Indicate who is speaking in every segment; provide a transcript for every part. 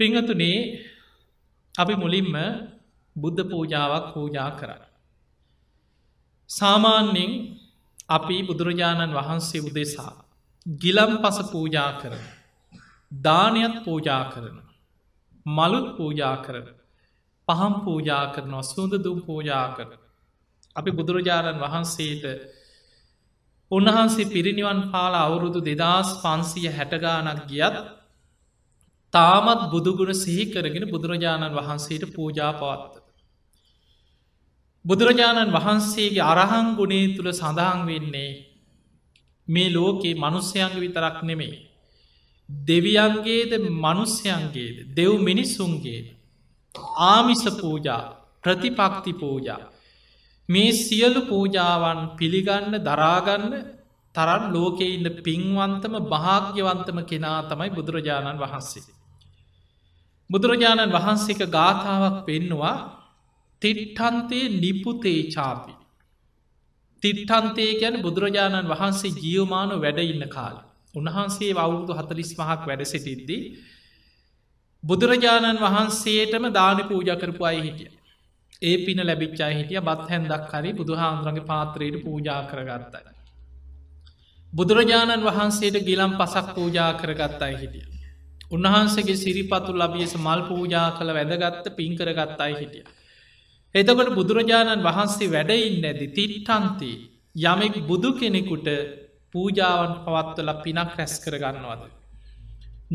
Speaker 1: පිංහතුනේ අපි මුලින්ම බුද්ධ පූජාවක් පූජා කරන්න. සාමාන්‍යෙන් අපි බුදුරජාණන් වහන්සේ උදෙසා ගිලම් පස පූජා කරන. දානයත් පූජා කරන. මලුත් පූජා කරන. පහම් පූජා කරනවා සුන්ද දුම් පූජා කරන. අපි බුදුරජාණන් වහන්සේට උන්වහන්සේ පිරිනිවන් පාලා අවුරුදු දෙදස් පන්සිය හැටගානක් ගියත් තාමත් බුදුගුණ සිහි කරගෙන බුදුරජාණන් වහන්සේට පූජා පවත්ත. බුදුරජාණන් වහන්සේගේ අරහං ගුණේ තුළ සඳහන් වෙන්නේ මේ ලෝකයේ මනුස්්‍යයන්ග විතරක් නෙමෙයි. දෙවියන්ගේද මනුස්්‍යයන්ගේද දෙව් මිනිස්සුන්ගේ ආමිස පූජා ප්‍රතිපක්ති පූජා මේ සියලු පූජාවන් පිළිගන්න දරාගන්න තරන් ලෝකෙ ඉන්න පින්වන්තම භාග්‍යවන්තම කෙනා තමයි බුදුරජාණන් වහන්සේ. බුදුරජාණන් වහන්සේක ගාථාවක් පෙන්නවා තිට්ටන්තේ නිපුතේ චාපි. තිට්ටන්තේ ගැන බුදුරජාණන් වහන්සේ ජියවමානු වැඩ ඉන්න කාල. උන්වහන්සේ අවුරුදු හතලිස් මහක් වැඩ සිටිද්දී. බුදුරජාණන් වහන්සේටම දාන පූජ කරපු අයි හිටිය. ඒ පින ලැබිච්චා හිටිය බත් හැන්දක් හරි බුදුහාන්දුරගේ පාත්‍රයට පූජා කරගත්තයි. බුදුරජාණන් වහන්සේට ගිලම් පසක් පූජා කරගත්තයි හිටිය. උන්වහන්සේගේ සිරිපතු ලබියස මල් පූජා කළ වැදගත්ත පින්කරගත්තයි හිටිය. එතකොට බුදුරජාණන් වහන්සේ වැඩයින්න ඇති තිට්ටන්තේ යමෙක් බුදු කෙනෙකුට පූජාවන් පවත්වල පිනක් රැස් කරගන්නවද.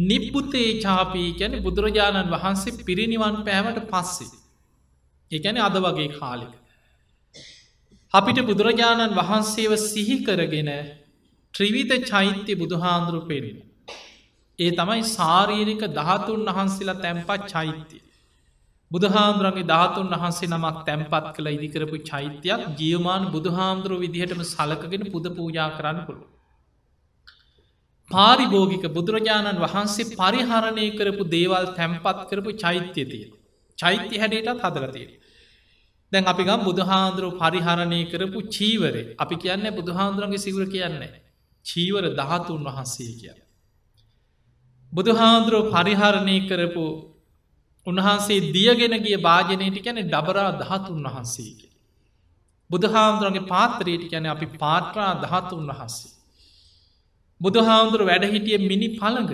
Speaker 1: නිප්පුතේ චාපී ගැන බුදුරජාණන් වහන්සේ පිරිනිවන් පෑමට පස්සේ. එකැන අද වගේ කාලික. අපිට බුදුරජාණන් වහන්සේව සිහි කරගෙන ත්‍රිවිධ චෛත්‍ය බුදුහාන්දුරු පෙරෙන. ඒ තමයි සාරීරික දහතුන් වහන්සේලා තැන්පත් චෛත්‍යය. බුදුහාමුදුරන්ගේ ධාතුන් වහන්සේ නමක් තැන්පත් කළ ඉදිකරපු චෛත්‍යයක් ජියමාන බුදුහාමුදුරුව විදිහටම සලකගෙන පුද පූජා කරන්න පුළුව. පාරිභෝගික බුදුරජාණන් වහන්සේ පරිහරණය කරපු දේවල් තැන්පත් කරපු චෛත්‍යතිය. චෛත්‍ය හැඩයටත් හදරතිය. දැන් අපි ගම් බුදුහාන්දුරුව පරිහරණය කරපු චීවරේ අපි කියන්න බුදුහාන්දුරන්ගේ සිවර කියන්නේ. චීවර දහතුන් වහන්සේ කිය. බුදුහාන්දුරුව පරිහරණය කරපු උන්වහන්සේ දියගෙන ගිය භාජනයට කැන ඩබරා දහතුන් වහන්සේගේ. බුදුහාමුදුරන්ගේ පාත්‍රයට කැන අපි පාත්‍රා දහතුන් වහන්සේ. බුදුහාමුදුර වැඩහිටිය මිනි පළඟ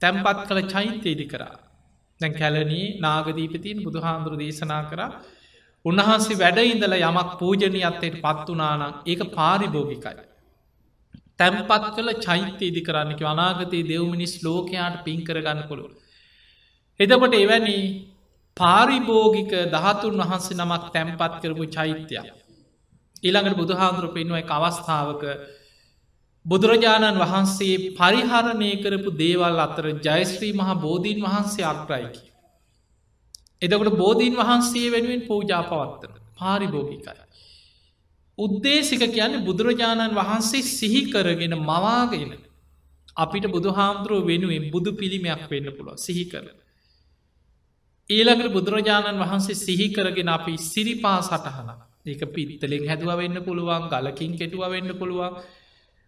Speaker 1: තැම්පත් කළ චෛත්‍යයේදි කරා. දැන් කැලනී නාගදීපතින් බුදුහාමුදුර දේශනා කරා උන්වහන්සේ වැඩඉඳල යමක් පූජනීයත්තයට පත් වනානම් ඒක පාරිභෝගිකයි. තැම්පත් කළ චෛත්‍යයේදි කරන්නක අනාගතයේ දෙව්මිනිස් ලෝකයාට පින් කරගන්න පුළුව. එදකොට එවැනි පාරිභෝගික දහතුන් වහන්සේ නමක් තැම්පත් කරපු චෛත්‍යයක්. ඊළඟට බුදුහාන්දුරු පෙන්ුව එක අවස්ථාවක බුදුරජාණන් වහන්සේ පරිහරණය කරපු දේවල් අතර ජයශ්‍රී මහා බෝධීන් වහන්සේ අක්්‍රයිකි. එදකට බෝධීන් වහන්සේ වෙනුවෙන් පූජා පවත්තන පාරිභෝගිකයි. උද්දේශික කියන්නේ බුදුරජාණන් වහන්සේ සිහි කරගෙන මවාගෙන අපිට බුදුහාමුදුරුව වෙනුවෙන් බුදු පිළිමයක් වෙන්න පුළුව සිහි කරන. ඊළඟට බුදුරජාණන් වහන්සේ සිහි කරගෙන අපි සිරිපා සටහන ඒක පිත්තලෙන් හැදුව වෙන්න පුළුවන් ගලකින් කෙටුව වෙන්න පුළුවන්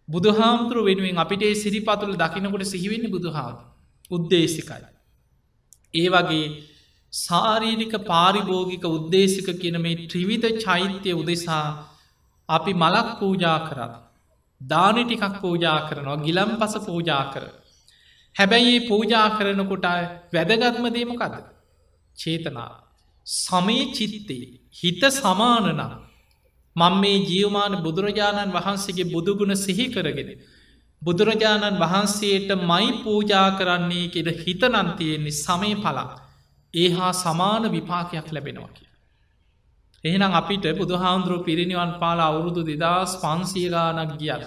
Speaker 1: බුදුහාමුදුරුව වෙනුවෙන් අපිට සිරිපතුළ දකිනකොට සිහිවෙන්න බුදුහාම උද්දේශිකයි. ඒ වගේ සාරීනික පාරිභෝගික උද්දේශික කියන මේ ත්‍රිවිධ චෛත්‍යය උදෙසා අපි මලක් පූජා කරන්න. දානි ටිකක් පූජා කරනවා ගිලම් පස පූජා කර. හැබැයි පූජා කරනකොට වැදගත්මදීමකද. චේතනා. සමේ චිත්තේ හිත සමානනම් මං මේ ජියවමාන බුදුරජාණන් වහන්සේගේ බුදුගුණ සිහි කරගෙන. බුදුරජාණන් වහන්සේට මයි පූජා කරන්නේ කෙද හිතනන්තියෙන්නේ සමය පලා ඒ හා සමාන විපාකයක් ලැබෙනවා කිය. එහෙනම් අපිට බුදුහාන්දුරුව පිරිනිවන් පාලා අවුරුදු දෙදස් පන්සියගානක් ගියල්.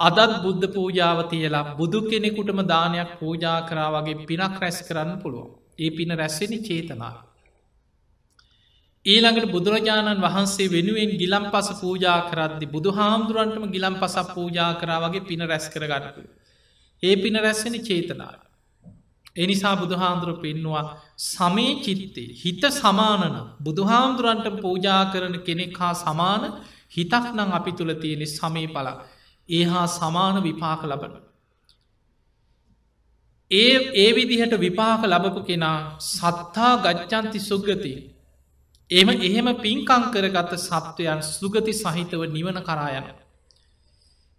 Speaker 1: අදත් බුද්ධ පූජාව තියලා බුදු කෙනෙකුටම දානයක් පූජා කරා වගේ පිනක් රැස් කරන්න පුළුවන්. ඒ පින රැස්සෙන චේතනා. ඊළඟට බුදුරජාණන් වහන්සේ වෙනුවෙන් ගිලම් පස පූජා කරද්දි බුදු හාමුදුරන්ටම ගිලම් පසක් පූජා කරා වගේ පින රැස් කරගන්නපු. ඒ පින රැස්සෙන චේතනාව. එනිසා බුදුහාන්දුර පෙන්නවා සමේ චිත්තේ හිත සමානන බුදුහාමුදුරන්ට පූජා කරන කෙනෙක් හා සමාන හිතක් නං අපි තුළ තියෙනෙ සමේ පලා ඒ හා සමාන විපාක ලබන. ඒ ඒ විදිහට විපාක ලබපු කෙනා සත්තා ගච්චන්ති සුග්ගති එම එහෙම පින්කං කරගත සත්වයන් සුගති සහිතව නිවන කරායන.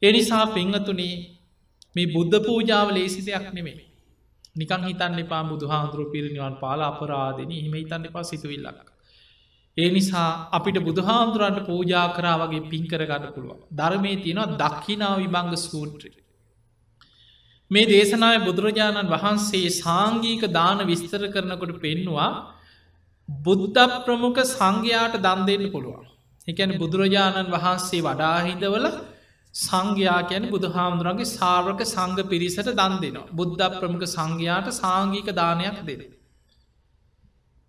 Speaker 1: එනිසා පිංහතුනේ මේ බුද්ධ පූජාව ලේසි දෙයක් නෙමේ. නිකන් හිතන්න එපා බුදු හාමුදුරුව පිරිනිවන් පාල අපරාධන හිම හිතන්න එපා සිතුවිල්ලක්. ඒ නිසා අපිට බුදුහාමුදුරන්ට පූජා කරා වගේ පින් කරගන්න පුළුවන්. ධර්මය තියෙනවා දක්කිනාව විභංග සූත්‍රය. මේ දේශනාව බුදුරජාණන් වහන්සේ සාංගීක දාන විස්තර කරනකොට පෙන්නවා බුද්ධ ප්‍රමුඛ සංඝයාට දන් දෙන්න පුළුවන්. එකැන බුදුරජාණන් වහන්සේ වඩාහිදවල සංඝයා කියන බුදු හාමුදුරන්ගේ සාර්වක සංඝ පිරිසට දන් දෙනවා. බුද්ධ ප්‍රමුඛ සංඝයාට සාංගීක දානයක් දෙන.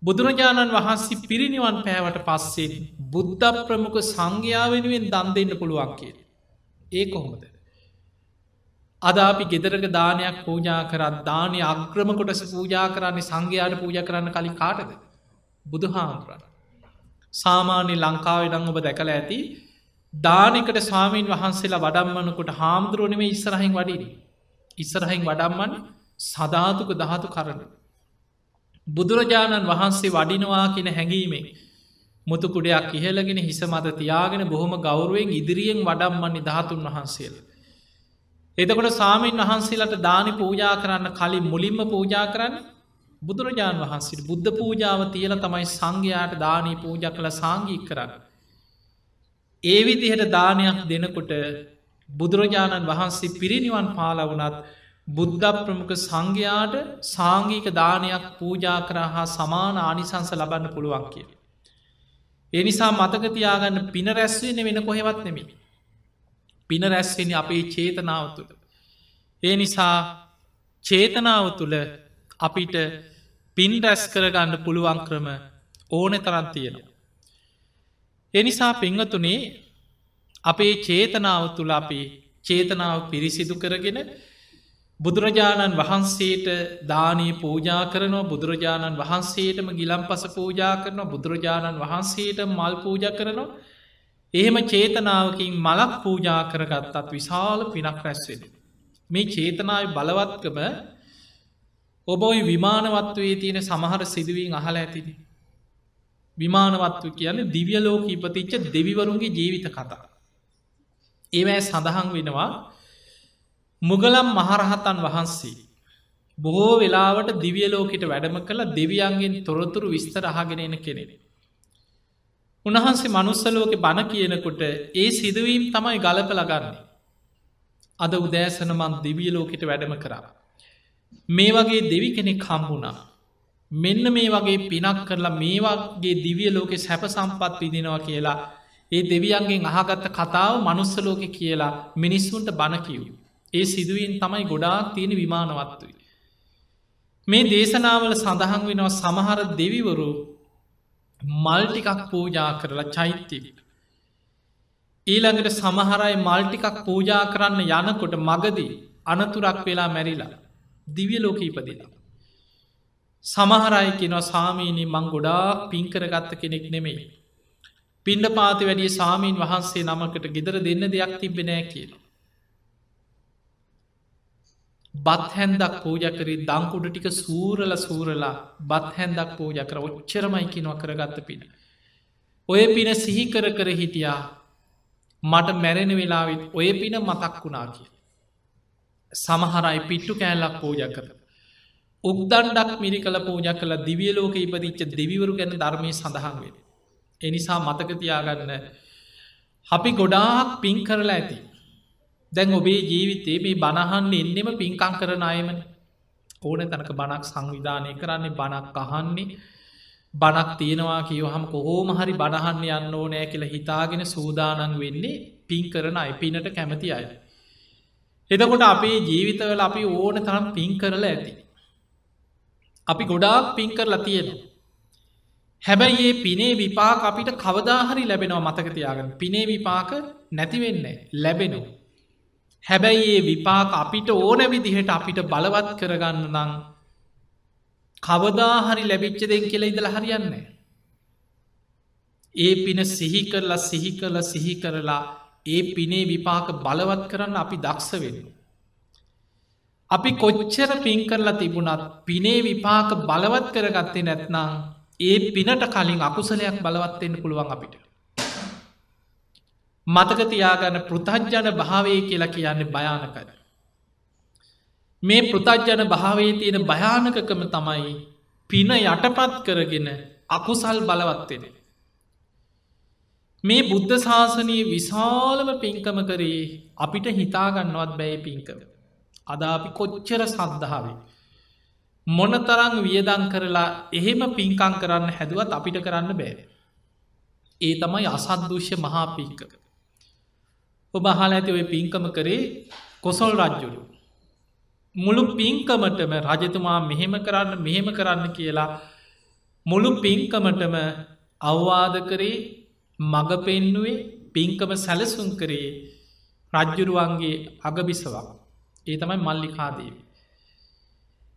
Speaker 1: බුදුරජාණන් වහන්සේ පිරිනිවන් පෑවට පස්සේ බුද්ධ ප්‍රමුඛ සංඝයා වෙනුවෙන් දන් දෙන්න පුළුවන් කිය. ඒ කොහොමද. අද අපි ගෙදරක දානයක් පූජා කරත් දානය අග්‍රම කොටස පූජා කරන්නේ සංඝයාට පූජ කරන්න කලින් කාටද. බුදු හාමුදුරන්. සාමාන්‍ය ලංකාවේ දං ඔබ දැකළ ඇති දානකට ස්වාමීන් වහන්සේලා වඩම්මනකොට හාමුදුරුවනම ඉස්සරහින් වඩිනි. ඉස්සරහින් වඩම්මන් සධාතුක දහතු කරන. බුදුරජාණන් වහන්සේ වඩිනවා කියෙන හැඟීමෙන් මුතුකුඩයක් ඉහලගෙන හිස මත තියාගෙන බොහොම ගෞරුවෙන් ඉදිරියෙන් වඩම්මන්නේ ධාතුන් වහන්සේල. එතකොට සාමීන් වහන්සේලට දානි පූජා කරන්න කලින් මුලින්ම පූජා කරන්න බුදුරජාණන් වහන්සේ බුද්ධ පූජාව තියල තමයි සංඝයාට දානී පූජ කළ සංගීක් කරන්න. ඒ විදිහට දානයක් දෙනකොට බුදුරජාණන් වහන්සේ පිරිනිවන් පාලවනත් බුද්ධ ප්‍රමුඛ සංඝයාට සාංගීක දානයක් පූජා කරා හා සමාන ආනිසංස ලබන්න පුළුවන් කිය. එනිසා මතකතියාගන්න පින රැස්වෙන වෙන කොහෙවත් නෙමි. පින රැස්වෙන අපේ චේතනාව තුළ. ඒ නිසා චේතනාව තුළ අපිට පින් රැස් කරගන්න පුළුවන් ක්‍රම ඕන තරන් තියෙනවා. එනිසා පිංහතුනේ අපේ චේතනාව තුළ අපි චේතනාව පිරිසිදු කරගෙන බුදුරජාණන් වහන්සේට දානී පූජා කරනවා බුදුරජාණන් වහන්සේටම ගිලම් පස පූජා කරනවා බුදුරජාණන් වහන්සේට මල් පූජ කරනවා එහෙම චේතනාවකින් මලක් පූජා කරගත්තත් විශාල පිනක් රැස්වෙන. මේ චේතනාව බලවත්කම ඔබොයි විමානවත්වයේ තියෙන සමහර සිදුවීන් අහල ඇතින. විමානවත්ව කියන්න දිවියලෝක ඉපතිච්ච දෙවිවරුන්ගේ ජීවිත කතා. ඒවැ සඳහන් වෙනවා මුගලම් මහරහතන් වහන්සේ. බොහෝ වෙලාවට දිවියලෝකට වැඩම කළ දෙවියන්ගෙන් තොරතුරු විස්තර අහගෙන එන කෙනෙ. උන්වහන්සේ මනුස්සලෝක බණ කියනකොට ඒ සිදුවීම් තමයි ගලප ලගන්නේ. අද උදෑසනමන් දිවියලෝකට වැඩම කරා. මේ වගේ දෙවි කෙනෙක් හම්බුණා. මෙන්න මේ වගේ පිනක් කරලා මේ වගේ දිවිය ලෝකෙ සැප සම්පත් විදිනවා කියලා ඒ දෙවියන්ගෙන් අහගත්ත කතාව මනුස්සලෝක කියලා මිනිස්සුන්ට බණකිව්. ඒ සිදුවීන් තමයි ගොඩාක් තියෙන විමානවත්තුයි. මේ දේශනාවල සඳහන් වෙනවා සමහර දෙවිවරු මල්ටිකක් පූජා කරලා චෛත්‍යය. ඊළඟට සමහරයි මල්ටිකක් පූජා කරන්න යනකොට මගදී අනතුරක් වෙලා මැරිලා. දිවිය ලෝක ඉපදිලා. සමහරයි කෙනවා සාමීනී මං ගොඩාක් පින්කරගත්ත කෙනෙක් නෙමෙයි. පින්ඩ පාති වැඩිය සාමීන් වහන්සේ නමකට ගෙදර දෙන්න දෙයක් තිබෙනෑ කියන. බත් හැන්දක් පූජකරී දංකුඩ ටික සූරල සූරලා බත් හැන්දක් පූජ කර ඔච්චරමයි කිනව කරගත්ත පින. ඔය පින සිහිකර කර හිටියා මට මැරෙන වෙලාවිත් ඔය පින මතක් වුණා කිය. සමහරයි පිට්ටු කෑල්ලක් පූජ කර. උක්දන්ඩක් මිරි කළ පූජ කළ දිවියලෝක ඉපදිච්ච දෙවිවරු ගැන ධර්මය සඳහන් වේ. එනිසා මතකතියාගන්න අපි ගොඩාක් පින් කරලා ඇති. දැන් ඔබේ ජීවිතේ මේ බණහන්න එන්නෙම පින්කං කරන අයමන ඕන තැනක බණක් සංවිධානය කරන්නේ බණක් අහන්නේ බණක් තියෙනවා කියවහම කොහෝම හරි බණහන්න යන්න ඕනෑ කියලා හිතාගෙන සූදානන් වෙන්නේ පින් කරන අයි පිනට කැමති අය. එතකොට අපේ ජීවිතවල අපි ඕන තරම් පින් කරලා ඇති. අපි ගොඩාක් පින් කරලා තියෙනවා. හැබැයි ඒ පිනේ විපාක අපිට කවදාහරි ලැබෙනවා මතකතියාගන්න පිනේ විපාක නැතිවෙන්නේ ලැබෙනවා. හැබැයි ඒ විපාක අපිට ඕන විදිහට අපිට බලවත් කරගන්න නං කවදාහරි ලැබිච්ච දෙෙන් කියලා ඉදල හරියන්නේ. ඒ පින සිහි කරලා සිහි කරලා සිහි කරලා ඒ පිනේ විපාක බලවත් කරන්න අපි දක්ෂ වෙන්න. අපි කොච්චර පින් කරලා තිබුණත් පිනේ විපාක බලවත් කරගත්තේ නැත්නම් ඒ පිනට කලින් අකුසලයක් බලවත්වෙන්න පුළුවන් අපිට. මතකතියාගන්න පෘතජ්ජන භාවය කියලා කියන්නේ භයානකද. මේ පෘතජ්ජන භාවේ තියෙන භයානකකම තමයි පින යටපත් කරගෙන අකුසල් බලවත්වෙන. මේ බුද්ධ ශාසනයේ විශාලම පින්කම කරේ අපිට හිතාගන්නවත් බැයි පින්කම. අද අපි කොච්චර සද්ධාවේ. මොන තරං වියදං කරලා එහෙම පින්කං කරන්න හැදුවත් අපිට කරන්න බෑ. ඒ තමයි අසද්දුෂ්‍ය මහා පින්කක. ඔබ හල ඇති ඔය පින්කම කරේ කොසොල් රජ්ජුරු. මුළු පින්කමටම රජතුමා මෙහෙම කරන්න මෙහෙම කරන්න කියලා මුළු පින්කමටම අවවාද කරේ මග පෙන්නුවේ පින්කම සැලසුම් කරේ රජ්ජුරුවන්ගේ අගබිසවක් ඒ තමයි මල්ලිකාදීවි.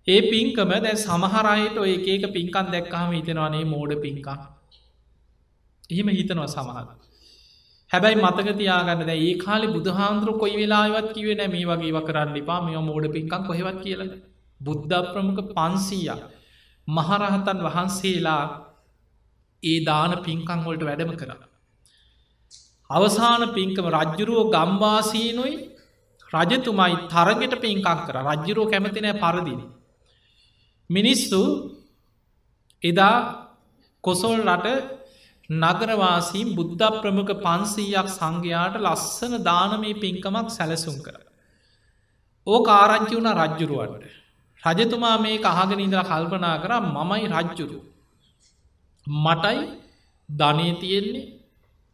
Speaker 1: ඒ පින්කම දැ සමහරයට ඔය ඒක පින්කන් දැක්කාම හිතනවානේ මෝඩ පින්කා එහෙම හිතනවා සමහර. හැබැයි මතක තියාගන්න ද ඒ කාලි බුදුහාන්දුර කොයි වෙලාවත් කිවෙන මේ වගේ වකරන්න එපා මෙ මෝඩ පින්කක් කොහෙවත් කියල බුද්ධ ප්‍රමුඛ පන්සීයක් මහරහතන් වහන්සේලා ඒ දාන පින්කං වලට වැඩම කර. අවසාන පින්කම රජ්ජුරුවෝ ගම්වාසීනුයි රජතුමයි තරගෙට පින්කක් කර රජ්ජුරෝ කැමතිනෑ පරදින. මිනිස්සු එදා කොසොල් රට නගරවාසීම් බුද්ධ ප්‍රමුඛ පන්සීයක් සංඝයාට ලස්සන දානමී පින්කමක් සැලසුම් කර. ඕ කාරංචි වුණ රජ්ජුරුවන්ට. රජතුමා මේ අහගෙන ඉඳලා කල්පනා කර මමයි රජ්ජුරු. මටයි ධනය තියෙන්නේ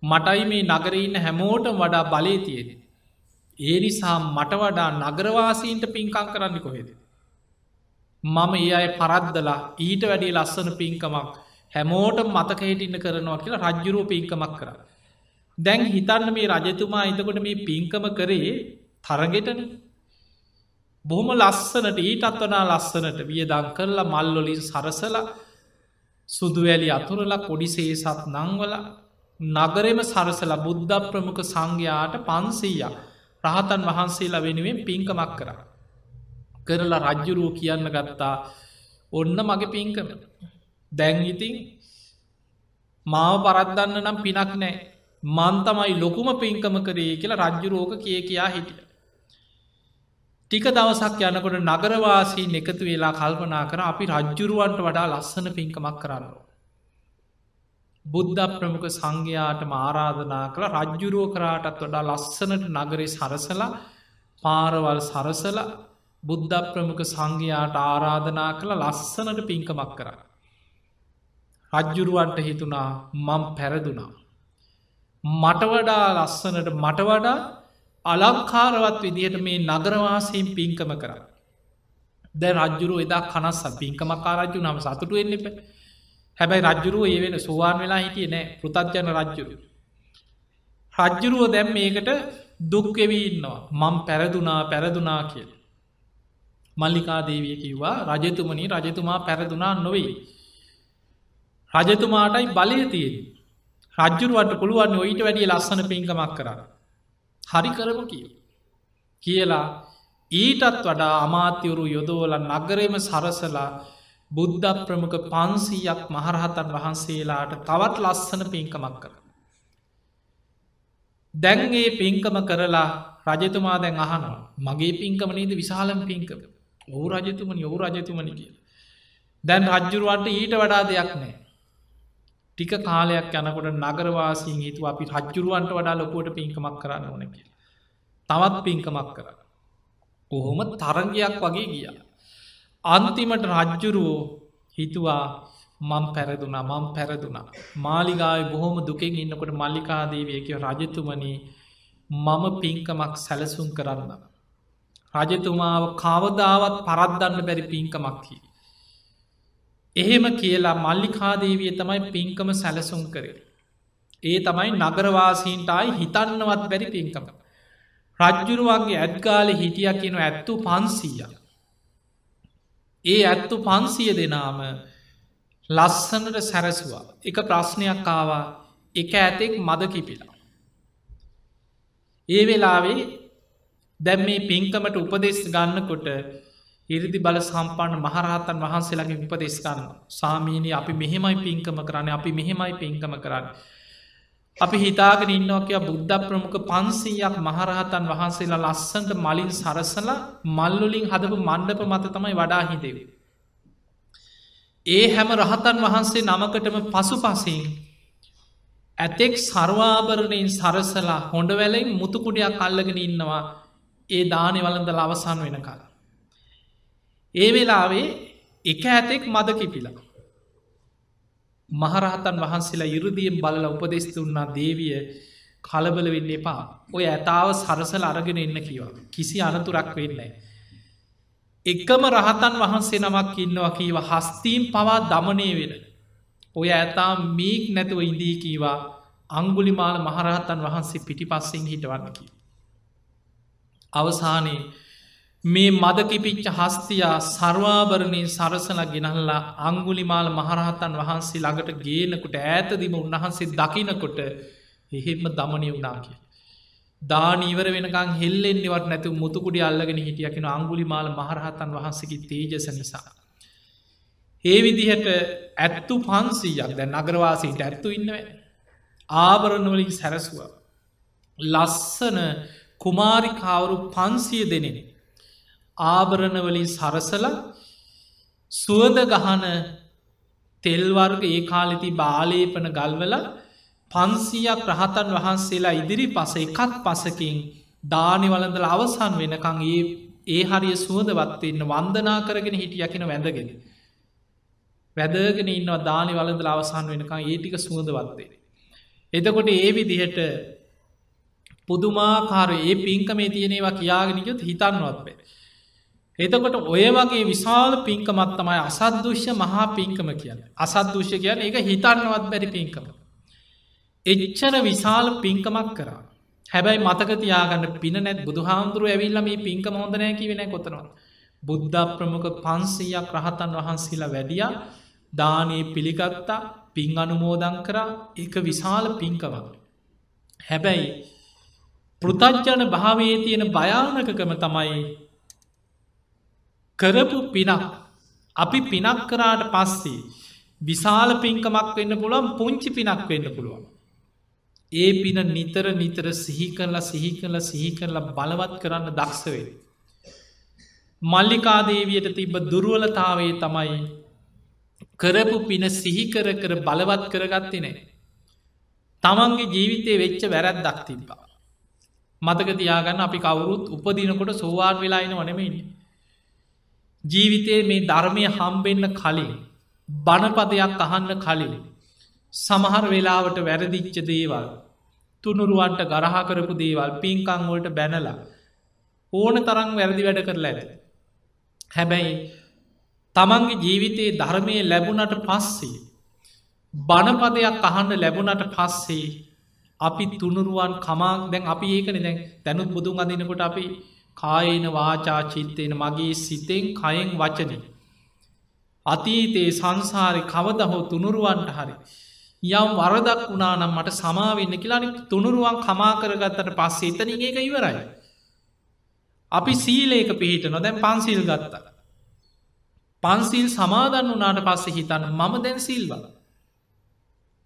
Speaker 1: මටයි මේ නගරඉන්න හැමෝට වඩා බලය තියෙන. ඒ නිසා මට වඩා නගරවාසීන්ට පින්කං කරන්න කොහෙද. මම ඒ අය පරද්දලා ඊට වැඩිය ලස්සන පින්කමක් හැමෝට මතකහිටින්න කරනවා කියලා රජ්ජුරුව පින්කමක් කර. දැන් හිතන්න මේ රජතුමා එතකොට මේ පින්කම කරේ තරගෙටන බොහොම ලස්සනට ඊටත් වනා ලස්සනට විය දං කරලා මල්ලොලින් සරසල සුදුවැලි අතුරලා කොඩිසේසත් නංවල නගරෙම සරසල බුද්ධ ප්‍රමුඛ සංඝයාට පන්සීයක් රහතන් වහන්සේලා වෙනුවෙන් පින්කමක් කර. කරලා රජ්ජුරුව කියන්න ගත්තා ඔන්න මගේ පින්කම දැන් ඉතින් මාව පරද්දන්න නම් පිනක් නෑ මන්තමයි ලොකුම පින්කම කරේ කියලා රජ්ජුරෝක කිය කියා හිටිය. ටික දවසක් යනකොට නගරවාසී එකතු වෙලා කල්පනා කර අපි රජ්ජුරුවන්ට වඩා ලස්සන පින්කමක් කරන්නවා. බුද්ධ ප්‍රමුඛ සංඝයාට ආරාධනා කළ රජ්ජුරුව කරාටත් වඩා ලස්සනට නගරේ සරසලා පාරවල් සරසල බුද්ධ ප්‍රමුඛ සංඝයාට ආරාධනා කළ ලස්සනට පින්කමක් කරන්න. රජ්ජුරුවන්ට හිතුනා මං පැරදුනා. මට වඩා ලස්සනට මට වඩා අලංකාරවත් විදිහට මේ නගරවාසයෙන් පින්කම කර. දැ රජ්ජුරුව එදා කනස්ස පින්කමකාරජ්ජු නම සතුටු එන්න එප හැබැයි රජ්ජුරුව ඒ වෙන සුවාන් වෙලා හිටිය නෑ පෘතජ්ජන රජ්ජුරු. රජ්ජුරුව දැම් මේකට දුක්කෙවී ඉන්නවා මං පැරදුනා පැරදුනා කියල. මල්ලිකාදේවිය කිව්වා රජතුමනි රජතුමා පැරදුනා නොවෙයි. රජතුමාටයි බලය තියෙන. රජ්ජුරුවට පුළුවන් ඔයිට වැඩිය ලස්සන පින්කමක් කර. හරි කරම කිය. කියලා ඊටත් වඩා අමාත්‍යවරු යොදෝල නගරේම සරසලා බුද්ධ ප්‍රමුඛ පන්සීයක් මහරහතන් වහන්සේලාට තවත් ලස්සන පින්කමක් කර. දැන්ගේ පින්කම කරලා රජතුමා දැන් අහනවා මගේ පින්කමනේද විශාලම් පින්කම ඔහු රජතුමනි ඔහු රජතුමනි කිය. දැන් රජ්ජුරුවන්ට ඊට වඩා දෙයක් නෑ ටික කාලයක් යනකොට නගරවාසින් හිතු අපි රජ්ජුරුවන්ට වඩා ලොකුවට පින්කමක් කරන්න ඕන කිය. තවත් පින්කමක් කර. කොහොම තරගයක් වගේ ගිය. අන්තිමට රජ්ජුරුවෝ හිතුවා මං පැරදුනා මං පැරදුනා. මාලිගාය බොහොම දුකෙන් ඉන්නකොට මල්ලිකාදේවියක රජතුමනී මම පින්කමක් සැලසුම් කරන්න. රජතුමාව කවදාවත් පරද්දන්න බැරි පින්කමක්කි. එහෙම කියලා මල්ලිකාදේවිය තමයි පින්කම සැලසුම් කරේ. ඒ තමයි නගරවාසීන්ටයි හිතන්නවත් බැරි පින්කම. රජ්ජුරුවන්ගේ ඇත්ගාල හිටිය කියන ඇත්තු පන්සීය. ඒ ඇත්තු පන්සිය දෙනාම ලස්සනට සැරසුවා එක ප්‍රශ්නයක් ආවා එක ඇතෙක් මද කිපිලා. ඒ වෙලාවේ දැම් මේ පින්කමට උපදෙස් ගන්නකොට ඉරිදි බල සම්පන්න මහරහතන් වහන්සේලාගේ විපදෙස්කන්න සාමීනී අපි මෙහෙමයි පින්කම කරන්න අපි මෙහෙමයි පින්කම කරන්න. අපි හිතාගෙන ඉන්නවා කිය බුද්ධ ප්‍රමුඛ පන්සීයක් මහරහතන් වහන්සේලා ලස්සන්ට මලින් සරසල මල්ලුලින් හදපු මණ්ඩප මත තමයි වඩා හිදෙව. ඒ හැම රහතන් වහන්සේ නමකටම පසු පසින් ඇතෙක් සර්වාභරණයෙන් සරසලා හොඩ වැලෙන් මුතුකුඩයක් අල්ලගෙන ඉන්නවා ඒ දානෙ වලඳල අවසන් වෙන කල. ඒ වෙලාවේ එක ඇතෙක් මද කිපිලා. මහරහතන් වහන්සේලා ඉරුදියෙන් බලල උපදෙස්තු වන්නා දේවිය කලබල වෙන්න එපා ඔය ඇතාව සරසල අරගෙන එන්න කිවා කිසි අනතුරක් වෙන්නේ. එක්කම රහතන් වහන්සේ නමක් ඉන්නවා කීව හස්තීම් පවා දමනය වෙන. ඔය ඇතා මීක් නැතුව ඉදී කීවා අංගුලිමාල මහරහතන් වහන්සේ පිටි පස්සෙන් හිටවන්නකි. අවසානයේ මේ මදකිපිච්ච හස්තියා සර්වාභරණය සරසල ගෙනල්ලා අංගුලිමාල මහරහතන් වහන්සේ ළඟට ගේනකොට ඈතදිම උන්වහන්සේ දකිනකොට එහෙම දමනය වුණා කිය. දානීවර වෙනකං හෙල්ලෙන්න්නවත් නැතු මුතුකුඩි අල්ලගෙන හිටියකෙන අංගුලිමාල මහරහතන් වහන්සේකි තේජස නිසා. ඒ විදිහට ඇත්තු පන්සීයක් දැ නගරවාසීට ඇත්තු ඉන්නව ආභරණවලින් සැරසුව. ලස්සන කුමාරිකාවරු පන්සිය දෙනෙන. ආභරණවලින් සරසල සුවද ගහන තෙල්වර්ග ඒ කාලෙති බාලේපන ගල්වල පන්සියක් රහතන් වහන්සේලා ඉදිරි පස එකත් පසකින් දානි වලඳල අවසන් වෙනකං ඒ ඒ හරිය සුවදවත්වන්න වන්දනා කරගෙන හිටියකින වැඳගෙන. වැදගෙන ඉන්නවා දානි වලඳල අවසන් වෙනකං ඒටික සුවදවත්වේ. එතකොට ඒ විදිහට පුදුමාකාර ඒ පින්කමේ තියෙනවා කියාගෙනයුත් හිතන්නවත් බේ. එතකොට ඔය වගේ විශාල පින්කමත් තමයි අසද්දුෂ්‍ය මහා පින්කම කියන අසද්දුෂ්‍ය කියන එක හිතන්නවත් බැරි පින්කම. එච්චර විශාල පින්කමක් කරා. හැබැයි මතකතියාගන්න පින නැත් බුදුහාමුදුරුව ඇවිල්ල මේ පින්කම හොඳනෑ කිවෙන කොතනවා. බුද්ධ ප්‍රමුඛ පන්සීයක් රහතන් වහන්සේලා වැඩිය දානයේ පිළිගත්තා පින් අනුමෝදං කරා එක විශාල පින්කවක්. හැබැයි පෘතජ්ජන භාවයේ තියෙන භයානකකම තමයි කරපු පිනක් අපි පිනක් කරාට පස්සේ විශාල පින්කමක් වෙන්න පුළුවන් පුංචි පිනක් වෙන්න පුළුවන්. ඒ පින නිතර නිතර සිහි කරලා සිහි කරලා සිහි කරලා බලවත් කරන්න දක්ෂවේ. මල්ලිකාදේවියට තිබ්බ දුරුවලතාවේ තමයි කරපු පින සිහිකර කර බලවත් කරගත්තේ නෑ. තමන්ගේ ජීවිතය වෙච්ච වැරැත් දක් තිබ්බා. මතක තියාගන්න අපි කවුරුත් උපදිනකොට සෝවාන් වෙලායින වනමඉන්න. ජීවිතයේ මේ ධර්මය හම්බෙන්න කලින් බණපදයක් අහන්න කලින් සමහර වෙලාවට වැරදිච්ච දේවල් තුනුරුවන්ට ගරහා කරපු දේවල් පින්කංවලට බැනලා ඕන තරං වැරදි වැඩ කරලා ඇද. හැබැයි තමන්ගේ ජීවිතයේ ධර්මය ලැබුණට පස්සේ බණපදයක් අහන්න ලැබුණට පස්සේ අපි තුනුරුවන් කමාක් දැන් අපි ඒකන දැන් දැනුත් බුදුන් අදිනකොට අපි කායන වාචා චිත්තයෙන මගේ සිතෙන් කයෙන් වචන. අතීතයේ සංසාරි කවද හෝ තුනුරුවන්ට හරි. යම් වරදක් වුණා නම් මට සමාවෙන්න කියලානි තුනුරුවන් කමා කරගත්තට පස්සේ එතන ඒක ඉවරයි. අපි සීලේක පිහිට නොදැන් පන්සිල් ගත්තා. පන්සිල් සමාදන් වනාට පස්සේ හිතන්න මම දැන් සිල්වල.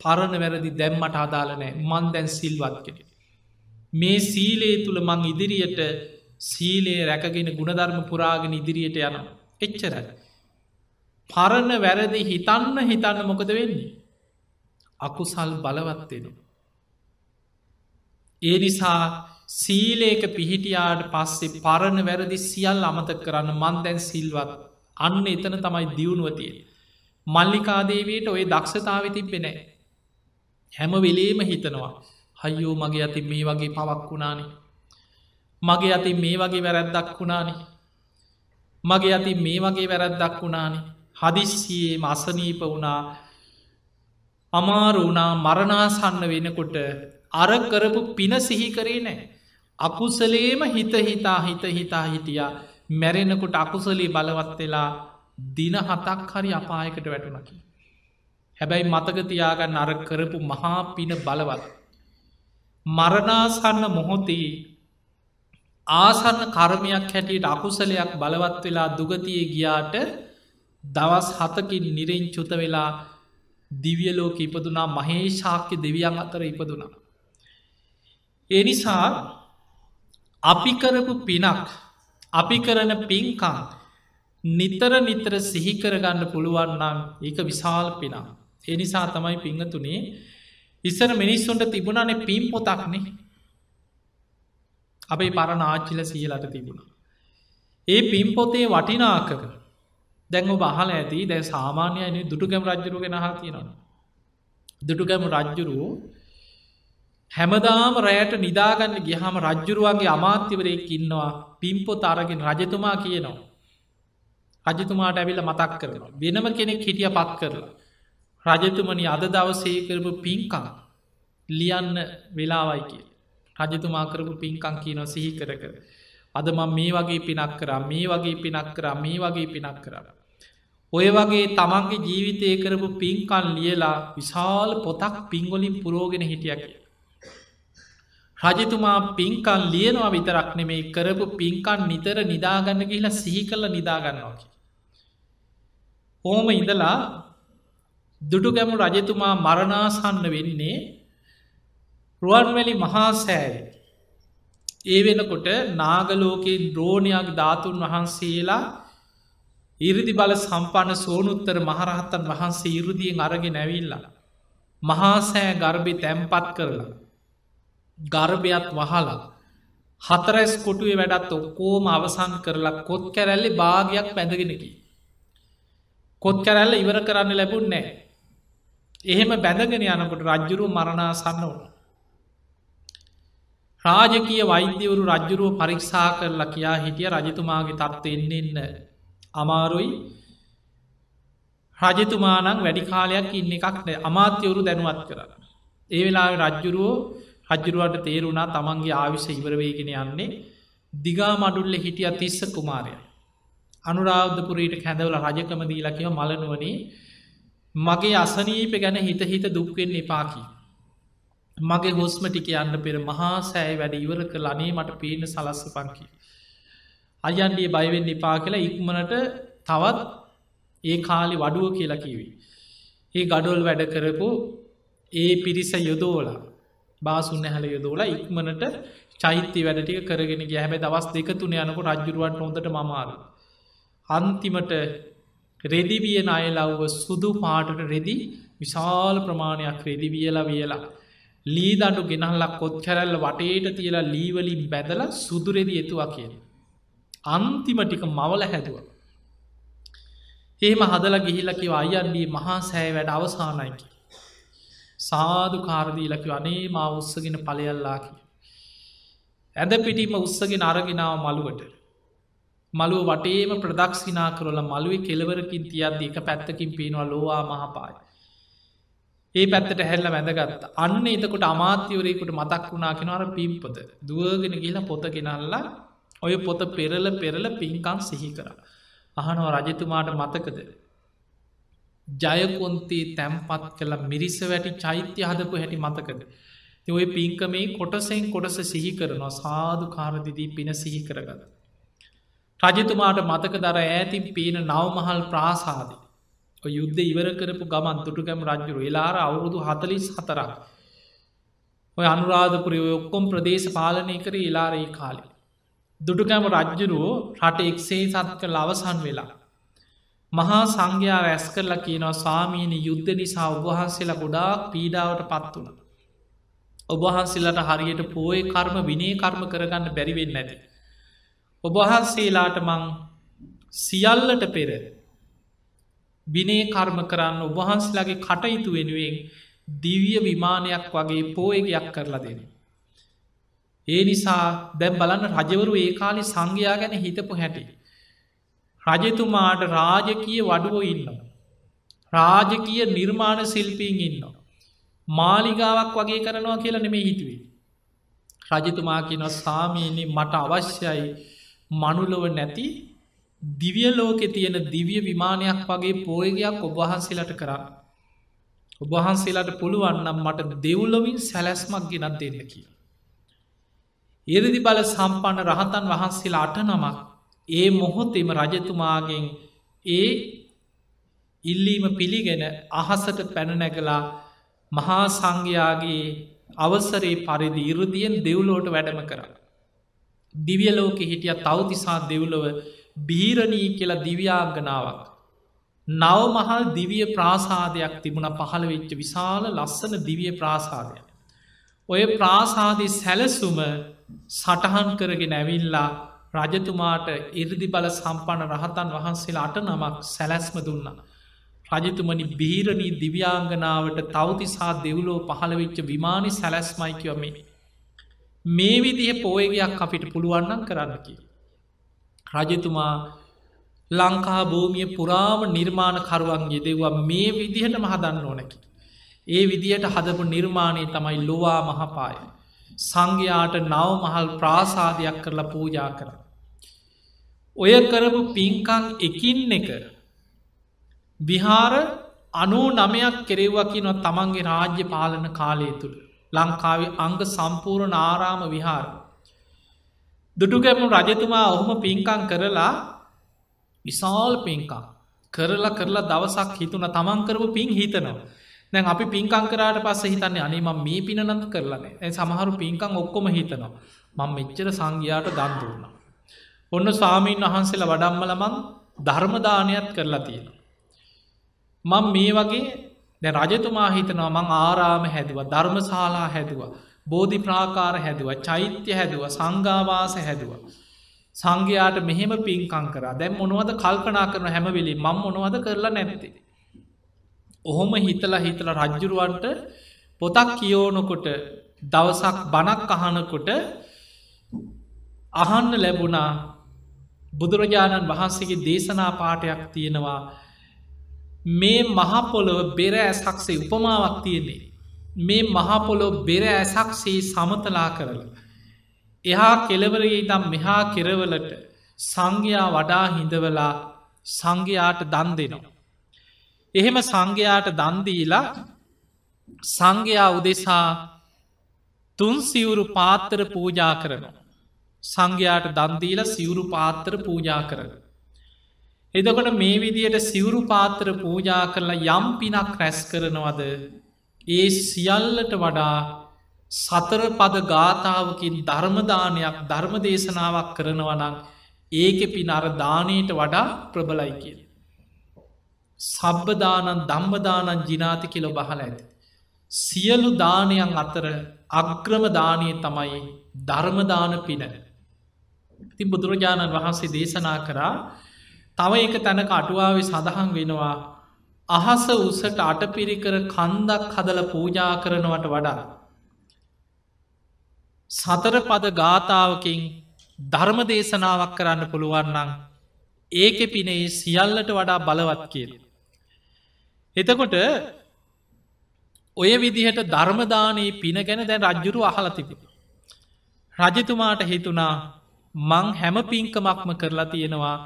Speaker 1: පරණ වැරදි දැම්මට අදාලනෑ මන් දැන් සිල්වත් කෙනෙ. මේ සීලේ තුළ මං ඉදිරියට සීලේ රැකගෙන ගුණධර්ම පුරාගෙන ඉදිරියට යන එච්චරයි. පරණ වැරදි හිතන්න හිතන්න මොකද වෙන්නේ. අකුසල් බලවත්වෙන. ඒ නිසා සීලේක පිහිටියාට පස්සේ පරණ වැරදි සියල් අමත කරන්න මන් දැන් සිල්වත් අන්න එතන තමයි දියුණුවතිය. මල්ලිකාදේවයට ඔය දක්ෂතාව තිබෙනෑ. හැම වෙලේම හිතනවා හයියෝ මගේ අති මේ වගේ පවක් වුණානේ මගේ අති මේ වගේ වැරැද්දක් වුණානේ. මගේ අති මේ වගේ වැරැද්දක් වුණානේ. හදිස්සියේ මසනීප වුණා අමාරු වුණා මරණාසන්න වෙනකොට අර කරපු පින සිහි කරේ නෑ. අකුසලේම හිත හිතා හිත හිතා හිටියා මැරෙනකොට අකුසලේ බලවත් වෙලා දින හතක් හරි අපායකට වැටුනකි. හැබැයි මතකතියාගන්න අර කරපු මහා පින බලවත්. මරණාසන්න මොහොතේ ආසන්න කර්මයක් හැටියට අකුසලයක් බලවත් වෙලා දුගතිය ගියාට දවස් හතකින් නිරෙන් චුත වෙලා දිවියලෝක ඉපදුනා මහේශාක්‍ය දෙවියන් අතර ඉපදුනා. ඒ නිසා අපි කරපු පිනක් අපි කරන පින්කං නිතර නිතර සිහිකරගන්න පුළුවන්නම් ඒක විශාල් පිනා. ඒ නිසා තමයි පිංහතුනේ ඉස්සර මිනිස්සුන්ට තිබුණනේ පින් පොතක්නේ අපේ පරණ ආච්චිල සියලට තිබුණ. ඒ පින් පොතේ වටිනාකක දැංග බහල ඇති දැ සාමාන්‍යයන දුටුගැම රජ්ජරු ගෙනහා තියෙනවා. දුටුගැම රජ්ජුරුවෝ හැමදාම රෑට නිදාගන්න ගිහම රජ්ජුරුවන්ගේ අමාත්‍යවරයෙක් ඉන්නවා පිම්පොත් අරගෙන රජතුමා කියනවා. රජතුමාට ඇවිල්ල මතක් කරනවා. වෙනම කෙනෙක් හිටිය පත් කරලා. රජතුමනි අද දවසේ කරපු පින්කං ලියන්න වෙලාවයි කිය. රජතුමා කරපු පින්කං කියනො සිහි කර කර. අද මං මේ වගේ පිනක් කරා මේ වගේ පිනක් කරා මේ වගේ පිනක් කරා. ඔය වගේ තමන්ගේ ජීවිතය කරපු පින්කන් ලියලා විශාල පොතක් පිංගොලින් පුරෝගෙන හිටිය කිය. රජතුමා පින්කන් ලියනවා විතරක් නෙමේ කරපු පින්කන් නිතර නිදාගන්න කියලා සිහි කල්ල නිදාගන්නවාකි. ඕම ඉඳලා දුටුගැමු රජතුමා මරණාසන්න වෙන්නේ රුවන්වැලි මහා සෑය. ඒ වෙනකොට නාගලෝකෙන් ද්‍රෝණයක් ධාතුන් වහන්සේලා ඉරදි බල සම්පන්න සෝනුත්තර මහරහත්තන් වහන්සේ ඉරුදියෙන් අරගෙන නැවිල්ලා. මහාසෑ ගර්භි තැම්පත් කරලා. ගර්භයත් වහලා. හතරැස් කොටුවේ වැඩත් ඔක්කෝම අවසන් කරලා කොත් කැරැල්ලි භාගයක් පැඳගෙනකි. කොත් කැරැල්ල ඉවර කරන්න ලැබුන් නෑ. එහෙම බැඳගෙන යනකොට රජ්ජුරු මරණා සන්න වුණ. රාජකය වෛද්‍යවරු රජ්ජුරුව පරීක්ෂා කරලා කියා හිටිය රජතුමාගේ තත්ත්ව එන්න එන්න අමාරුයි රජතුමානං වැඩි කාලයක් ඉන්න එකක් නෑ අමාත්‍යවරු දැනුවත් කරන්න. ඒ වෙලා රජ්ජුරුවෝ රජ්ජුරුවට තේරුණා තමන්ගේ ආවිශ ඉවරවේගෙන යන්නේ දිගා මඩුල්ල හිටිය තිස්ස කුමාරය. අනුරාධපුරීට කැඳවල රජකම දීලා කියව මලනුවනේ මගේ අසනීප ගැන හිත හිත දුක්වෙන්න එපාකි. මගේ හොස්ම ටික යන්න පෙර මහා සෑයි වැඩ ඉවර කළ අනේ මට පේන සලස්ස පංකි. අයන්ඩිය බයිවෙන්න එපා කියලා ඉක්මනට තවත් ඒ කාලි වඩුව කියලා කිවී. ඒ ගඩොල් වැඩ කරපු ඒ පිරිස යොදෝලා බාසුන්න හැල යොදෝලා ඉක්මනට චෛත්‍ය වැඩටික කරගෙන ගැහැබැ දවස් දෙක තුන යනක රජ්ජුරුවන් හොඳට මමාරු. අන්තිමට රෙදිවිය අයලව්ව සුදු පාටට රෙදි විශාල ප්‍රමාණයක් රෙදි වියලා වියලා. ලී දඩු ගෙනහල්ලක් කොත් කැරැල්ල වටේට තියලා ලීවලින් බැදල සුදුරෙදි එතුවා කියෙන්. අන්තිමටික මවල හැදුව. ඒම හදල ගිහිලකි අයන්දී මහා සෑ වැඩ අවසානයිකි. සාධු කාරදීලකි අනේ මා උත්සගෙන පලයල්ලාකි. ඇද පිටිම උත්සගෙන අරගෙනාව මළුවට. මළුව වටේම ප්‍රදක්ෂිනා කරල මළුවේ කෙලවරකින් තියද්ද එක පැත්තකින් පේනවා ලෝවා මහපායි. ඒ පැත්තට හැල්ල වැඳගත්ත අන්න එතකොට අමාත්‍යවරයකුට මතක් වුණා කෙනවර පිම්පොද දුවගෙන කියලා පොත ගෙනල්ලා ඔය පොත පෙරල පෙරල පින්කම් සිහි කර. අහනවා රජතුමාට මතකද. ජයකොන්තේ තැම්පත් කළ මිරිස වැටි චෛත්‍ය හදපු හැටි මතකද. ඔය පින්කමේ කොටසෙන් කොටස සිහි කරනවා සාධු කාරදිදී පින සිහි කරගත. රජතුමාට මතක දර ඇතින් පේන නවමහල් ප්‍රාසාද. යුද්ධ ඉවර කරපු ගමන් තුටුකැම රජ්ජුරු එලාර අවුරුදු හතලිස් හතරක්. ඔය අනුරාධපුරය ඔක්කොම් ප්‍රදේශ පාලනය කර එලාරේ කාලි. දුටුකැම රජ්ජුරුවෝ රට එක්සේ සත්ක ලවසන් වෙලා. මහා සංඝයා රැස් කරලා කියනවා ස්වාමීනි යුද්ධ නිසා ඔබහන්සේලා ගොඩාක් පීඩාවට පත් වුණ. ඔබහන්සේලට හරියට පෝය කර්ම විනේ කර්ම කරගන්න බැරිවෙන්න ඇති. ඔබහන්සේලාට මං සියල්ලට පෙර විනේ කර්ම කරන්න ඔබහන්සලාගේ කටයුතු වෙනුවෙන් දිවිය විමානයක් වගේ පෝයගයක් කරලා දෙන. ඒ නිසා දැම් බලන්න රජවරු ඒ කාලි සංඝයා ගැන හිතපු හැටි. රජතුමාට රාජකිය වඩුවෝ ඉන්නවා. රාජකිය නිර්මාණ සිල්පීන් ඉන්නවා. මාලිගාවක් වගේ කරනවා කියලා නෙමේ හිතුවේ. රජතුමා කියන සාමීනි මට අවශ්‍යයි මනුලොව නැති දිවිය ලෝකෙ තියෙන දිවිය විමානයක් වගේ පෝයගයක් ඔබහන්සේලට කරන්න. ඔබහන්සේලාට පුළුවන්නම් මට දෙව්ලොවින් සැලැස්මක් ගෙනත් දෙන්න කිය. ඉරදි බල සම්පන්න රහතන් වහන්සේලා අට නමක් ඒ මොහොතෙම රජතුමාගෙන් ඒ ඉල්ලීම පිළිගෙන අහසට පැනනැගලා මහා සංඝයාගේ අවසරේ පරිදි ඉරුදියෙන් දෙව්ලෝට වැඩම කර. දිවියලෝක හිටිය තවතිසා දෙව්ලොව බීරණී කියලා දිව්‍යාංගනාවක්. නව මහල් දිවිය ප්‍රාසාදයක් තිබුණ පහළ වෙච්ච විශාල ලස්සන දිවිය ප්‍රාසාදය. ඔය ප්‍රාසාදය සැලසුම සටහන් කරගෙන ඇවිල්ලා රජතුමාට ඉරදි බල සම්පන්න රහතන් වහන්සේලා අට නමක් සැලැස්ම දුන්නා. රජතුමනි බීරණී දිව්‍යාංගනාවට තවතිසා දෙව්ලෝ පහළවෙච්ච විමානි සැලැස්මයිකිවමේ. මේ විදිහ පෝයගයක් අපිට පුළුවන්නන් කරන්නකි. රජතුමා ලංකා භූමිය පුරාම නිර්මාණ කරුවන් යෙදෙව්වා මේ විදිහට මහදන්න ඕනැකි. ඒ විදිහට හදපු නිර්මාණය තමයි ලොවා මහපාය. සංඝයාට නව මහල් ප්‍රාසාදයක් කරලා පූජා කර. ඔය කරපු පින්කං එකින් එක විහාර අනූ නමයක් කෙරෙව්වකි නො තමන්ගේ රාජ්‍ය පාලන කාලය තුළ ලංකාවේ අංග සම්පූර්ණ ආරාම විහාර. දුටුගැමු රජතුමා ඔහුම පින්කං කරලා විශාල් පින්කං කරලා කරලා දවසක් හිතුන තමන් කරපු පින් හිතනවා. දැන් අපි පින්කං කරාට පස්ස හිතන්නේ අනේම මේ පිනනත් කරලනේ ඇ සමහරු පින්කං ඔක්කොම හිතනවා මං මෙච්චර සංඝයාට දන්දුන්න. ඔන්න ස්වාමීන් වහන්සේලා වඩම්මලමං ධර්මදානයක් කරලා තියෙන. මං මේ වගේ දැ රජතුමා හිතනවා මං ආරාම හැදුව ධර්මශාලා හැදුව බෝධි ප්‍රාකාර හැදුව චෛත්‍ය හැදුව සංගාවාස හැදුව. සංඝයාට මෙහෙම පින්කං කර දැම් මොනවද කල්පනා කරන හැමවෙලි මං මොනවද කරලා නැත්තේ. ඔහොම හිතලා හිතල රජ්ජුරුවන්ට පොතක් කියෝනකොට දවසක් බනක් අහනකොට අහන්න ලැබුණා බුදුරජාණන් වහන්සේගේ දේශනා පාටයක් තියෙනවා මේ මහපොළොව බෙර ඇසක්සේ උපමාවක් තියෙන්නේ මේ මහපොළො බෙර ඇසක්සේ සමතලා කරලා එහා කෙලවරගේ දම් මෙහා කෙරවලට සංඝයා වඩා හිඳවලා සංඝයාට දන් දෙනවා එහෙම සංඝයාට දන්දීලා සංඝයා උදෙසා තුන් සිවුරු පාත්තර පූජා කරනවා. සංඝයාට දන්දීල සිවුරු පාත්තර පූජා කරන. එදකොට මේ විදියට සිවුරු පාත්තර පූජා කරලා යම් පිනක් රැස් කරනවද ඒ සියල්ලට වඩා සතර පද ගාථාවකින් ධර්මදානයක් ධර්ම දේශනාවක් කරනවනං ඒක පින අර දානයට වඩා ප්‍රබලයි කිය. සබ්බදානන් දම්බදානන් ජිනාති කියලො බහල ඇති. සියලු දානයන් අතර අග්‍රම දානය තමයි ධර්මදාන පින. ති බුදුරජාණන් වහන්සේ දේශනා කරා තව එක තැනක අටුවාවේ සඳහන් වෙනවා අහස උසට අටපිරිකර කන්දක් හදල පූජා කරනවට වඩා. සතර පද ගාථාවකින් ධර්ම දේශනාවක් කරන්න පුළුවන්නන් ඒක පිනේ සියල්ලට වඩා බලවත් කියල. එතකොට ඔය විදිහට ධර්මදානයේ පින ගැන දැන් රජ්ජුරු අහලතිබ. රජතුමාට හිතුනා මං හැම පින්කමක්ම කරලා තියෙනවා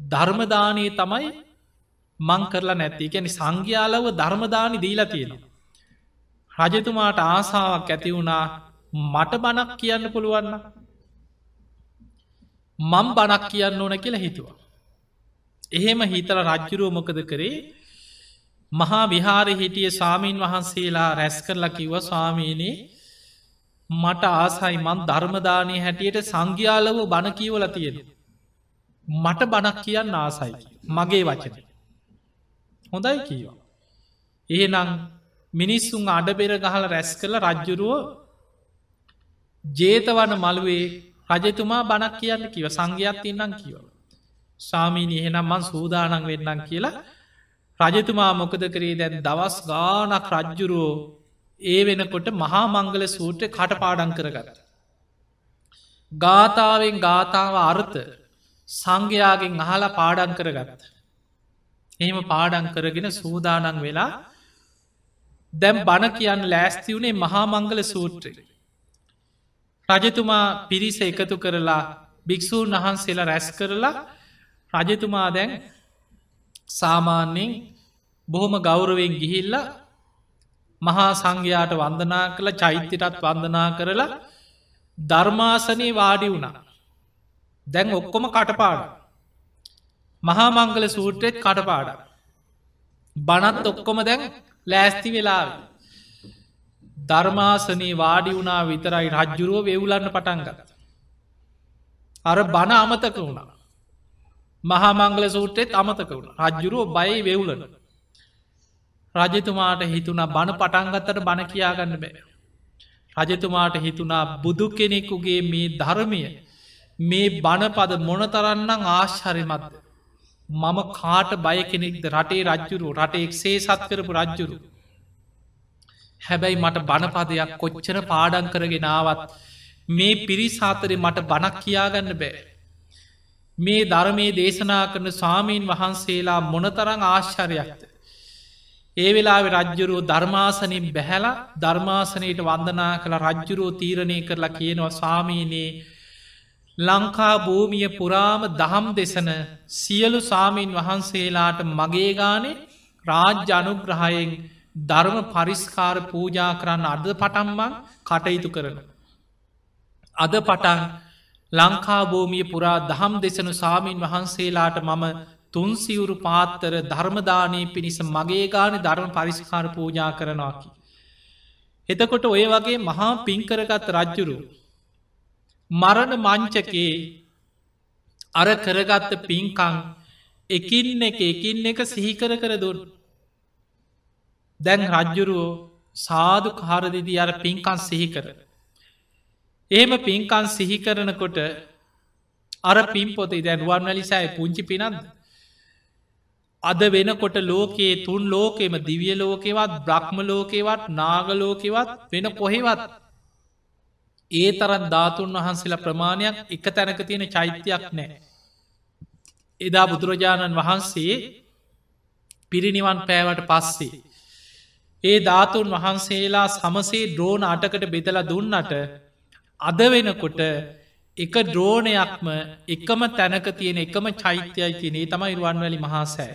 Speaker 1: ධර්මදානයේ තමයි මං කරලා නැති ගැනි සංඝ්‍යාලව ධර්මදානි දීලා තියෙනවා. රජතුමාට ආසාාවක් ඇති වුණා මට බණක් කියන්න පුළුවන්න මං බණක් කියන්න ඕන කියලා හිතුවා. එහෙම හිතල රජ්ජුරුව මොකද කරේ මහා විහාර හිටිය සාමීන් වහන්සේලා රැස් කරලා කිව්ව ස්වාමීනී මට ආසයි මන් ධර්මදානය හැටියට සංඝ්‍යාලව බණ කියවල තියෙන. මට බණක් කියන්න ආසයි මගේ වචන. හොඳයි කියවා. එහෙනම් මිනිස්සුන් අඩබෙර ගහල රැස් කළ රජ්ජුරුව ජේතවන මළුවේ රජතුමා බණක් කියන්න කිව සංඝයක් ඉන්නම් කියව. සාමීනි එහෙනම් මන් සූදානන් වෙන්නම් කියලා රජතුමා මොකද කරේ දැන් දවස් ගානක් රජ්ජුරුවෝ ඒ වෙනකොට මහා මංගල සූට්‍ර කටපාඩන් කරගත්. ගාථාවෙන් ගාථාව අර්ථ සංඝයාගෙන් අහලා පාඩන් කරගත්ත. එහෙම පාඩන් කරගෙන සූදානන් වෙලා දැම් බණ කියන්න ලෑස්ති වුණේ මහා මංගල සූත්‍රය. රජතුමා පිරිස එකතු කරලා භික්‍ෂූන් වහන්සේලා රැස් කරලා රජතුමා දැන් සාමාන්‍යයෙන් බොහොම ගෞරවෙන් ගිහිල්ල මහා සංඝයාට වන්දනා කළ චෛත්‍යටත් වන්දනා කරලා ධර්මාසනී වාඩි වුණා. දැන් ඔක්කොම කටපාඩ. මහාමංගල සූට්‍රෙත් කටපාඩ. බනත් ඔක්කොම දැන් ලෑස්ති වෙලාව. ධර්මාසනී වාඩි වුණා විතරයි රජ්ජුරුව වෙවුලන්න පටන්ගත්. අර බණ අමතක වුණා. මහාමංගල සූට්‍රෙත් අමතක වුණ රජ්ජුරුව බයි වෙවුලන. රජතුමාට හිතුනා බණ පටන්ගත්තට බණ කියාගන්න බෑ. රජතුමාට හිතුනා බුදු කෙනෙකුගේ මේ ධර්මය මේ බණපද මොනතරන්නම් ආශ්හරිමත්ද. මම කාට බය කෙනෙක්ද රටේ රජ්ජුරු රට එක්සේ සත් කරපු රජ්ජුරු. හැබැයි මට බණපදයක් කොච්චර පාඩන් කරගෙනාවත් මේ පිරිසාතරේ මට බණක් කියාගන්න බෑ. මේ ධර්මයේ දේශනා කරන ස්වාමීන් වහන්සේලා මොනතරං ආශ්චරයක්ද. ඒ වෙලාවෙ රජ්ජුරුව ධර්මාසනින් බැහැල ධර්මාසනයට වන්දනා කළ රජ්ජුරුව තීරණය කරලා කියනවා ස්වාමීනයේ ලංකා භූමිය පුරාම දහම් දෙසන සියලු සාමීන් වහන්සේලාට මගේ ගානේ රාජ්‍ය අනුග්‍රහයෙන් ධර්ම පරිස්කාර පූජා කරන්න අර්ධ පටම්බන් කටයුතු කරන. අද පටන් ලංකාභූමිය පුරා දහම් දෙසනු සාමීන් වහන්සේලාට මම තුන්සිවුරු පාත්තර ධර්මදානය පිණිස මගේ ගාන ධර්ම පරිස්කාර පූජා කරනවාකි. එතකොට ඔය වගේ මහා පින්කරගත් රජ්ජුරු මරණ මංචකේ අර කරගත්ත පින්කං එකින් එක එකින් එක සිහිකර කර දුන් දැන් රජ්ජුරුවෝ සාධු කාරදිදී අර පින්කන් සිහිකර එහෙම පින්කන් සිහි කරනකොට අර පින්පොතේ දැන්ුවන් වැලිසෑ පුංචි පිනන්ද. අද වෙනකොට ලෝකයේ තුන් ලෝකෙම දිවිය ලෝකෙවත් බ්‍රහ්ම ලෝකෙවත් නාගලෝකෙවත් වෙන කොහෙවත් ඒ තරන් ධාතුන් වහන්සේලා ප්‍රමාණයක් එක තැනක තියෙන චෛත්‍යයක් නෑ. එදා බුදුරජාණන් වහන්සේ පිරිනිවන් පෑවට පස්සේ. ඒ ධාතුන් වහන්සේලා සමසේ ද්‍රෝණ අටකට බෙදල දුන්නට අද වෙනකොට එක ද්‍රෝණයක්ම එකම තැනක තියෙන එකම චෛත්‍යයි තියනේ තමයි රුවන්වැලි මහාසෑ.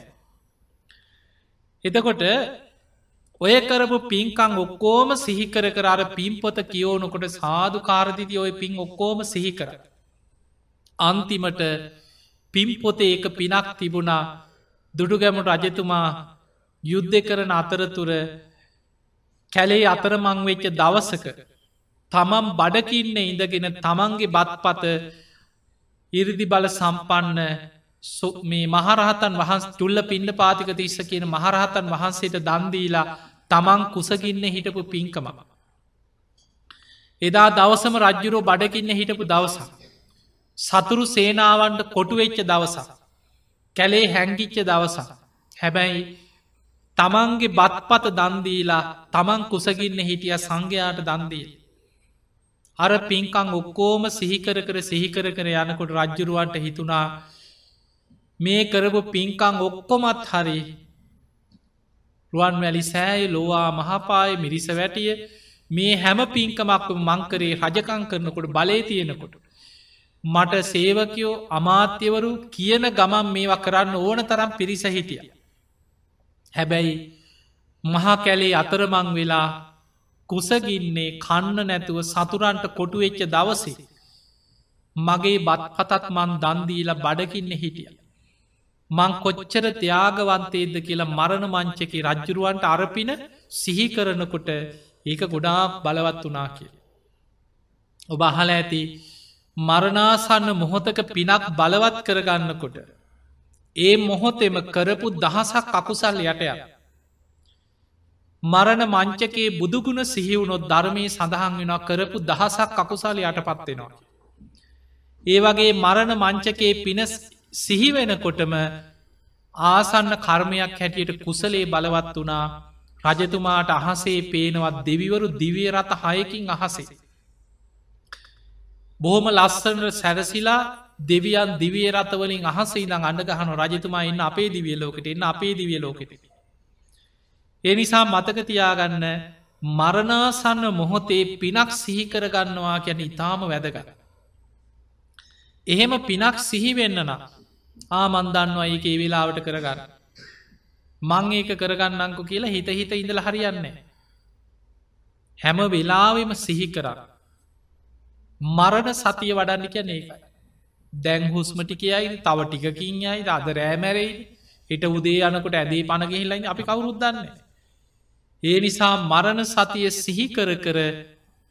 Speaker 1: එතකොට ඔය කරපු පින්කං ඔක්කෝම සිහිකර කර අර පින්පොත කියෝනකොට සාධු කාරදිදි ඔය පින් ඔක්කෝම සිහිකර. අන්තිමට පිම්පොතේ එක පිනක් තිබුණා දුඩුගැමු රජතුමා යුද්ධ කරන අතරතුර කැලේ අතරමං වෙච්ච දවසක තමන් බඩකින්න ඉඳගෙන තමන්ගේ බත්පත ඉරිදි බල සම්පන්න මේ මහරහතන් වහන්ස් තුල්ල පින්ඩ පාතික තිස්ස කියන මහරහතන් වහන්සේට දන්දීලා තමන් කුසගින්න හිටපු පින්කම. එදා දවසම රජ්ජුරෝ බඩකින්න හිටපු දවසක්. සතුරු සේනාවන්ට කොටුවෙච්ච දවසක්. කැලේ හැංගිච්ච දවසක්. හැබැයි තමන්ගේ බත්පත දන්දීලා තමන් කුසගින්න හිටිය සංඝයාට දන්දීල. අර පින්කං ඔක්කෝම සිහිකර කර සිහිකර කර යනකොට රජ්ජුරුවන්ට හිතුනා මේ කරපු පින්කං ඔක්කොමත් හරි රුවන් වැලි සෑය ලෝවා මහපාය මිරිස වැටිය මේ හැම පින්කමක්ම මංකරේ රජකං කරනකොට බලය තියෙනකොට. මට සේවකයෝ අමාත්‍යවරු කියන ගමන් මේවා කරන්න ඕන තරම් පිරිස හිටිය. හැබැයි මහා කැලේ අතරමං වෙලා කුසගින්නේ කන්න නැතුව සතුරන්ට කොටුවෙච්ච දවසේ. මගේ බත් පතත් මන් දන්දීල බඩකින්න හිටිය. මං කොච්චර ත්‍යාගවන්තේද කියලා මරණ මංචක රජ්ජුරුවන්ට අරපින සිහි කරනකොට ඒක ගොඩාක් බලවත් වනා කිය. ඔබ අහල ඇති මරණාසන්න මොහොතක පිනක් බලවත් කරගන්නකොට. ඒ මොහොතෙම කරපු දහසක් අකුසල් යටයක්. මරණ මංචකේ බුදුගුණ සිහිවුණොත් ධර්මය සඳහන් වෙනවා කරපු දහසක් අකුසාල යටපත්වෙනවා. ඒ වගේ මරණ මංචකේ පින සිහිවෙනකොටම ආසන්න කර්මයක් හැටියට කුසලේ බලවත් වනා රජතුමාට අහසේ පේනවත් දෙවිවරු දිවිය රත හයකින් අහසේ. බොහොම ලස්සනට සැරසිලා දෙවියන් දිවිය රතවලින් අහසේ ඉඳං අන්නගහන රජතුමා ඉන්න අපේ දිවිය ලෝකට එන්න අපේ දිවිය ලෝකෙට. එනිසා මතකතියාගන්න මරණාසන්න මොහොතේ පිනක් සිහිකරගන්නවා ගැන ඉතාම වැදගත්. එහෙම පිනක් සිහිවෙන්න නම් ආමන්දන්නවා ඒකේ වෙලාවට කරගන්න. මං ඒක කරගන්නංකු කියලා හිත හිත ඉඳල හරියන්නේ. හැම වෙලාවෙම සිහි කරන්න. මරණ සතිය වඩන්න කියන ඒකයි. දැන් හුස්මටි කියයි තව ටිකකින් යයි අද රෑමැරයි හිට උදේ යනකොට ඇදේ පණගහිල්ලයි අපි කවුරුද්දන්න. ඒ නිසා මරණ සතිය සිහි කර කර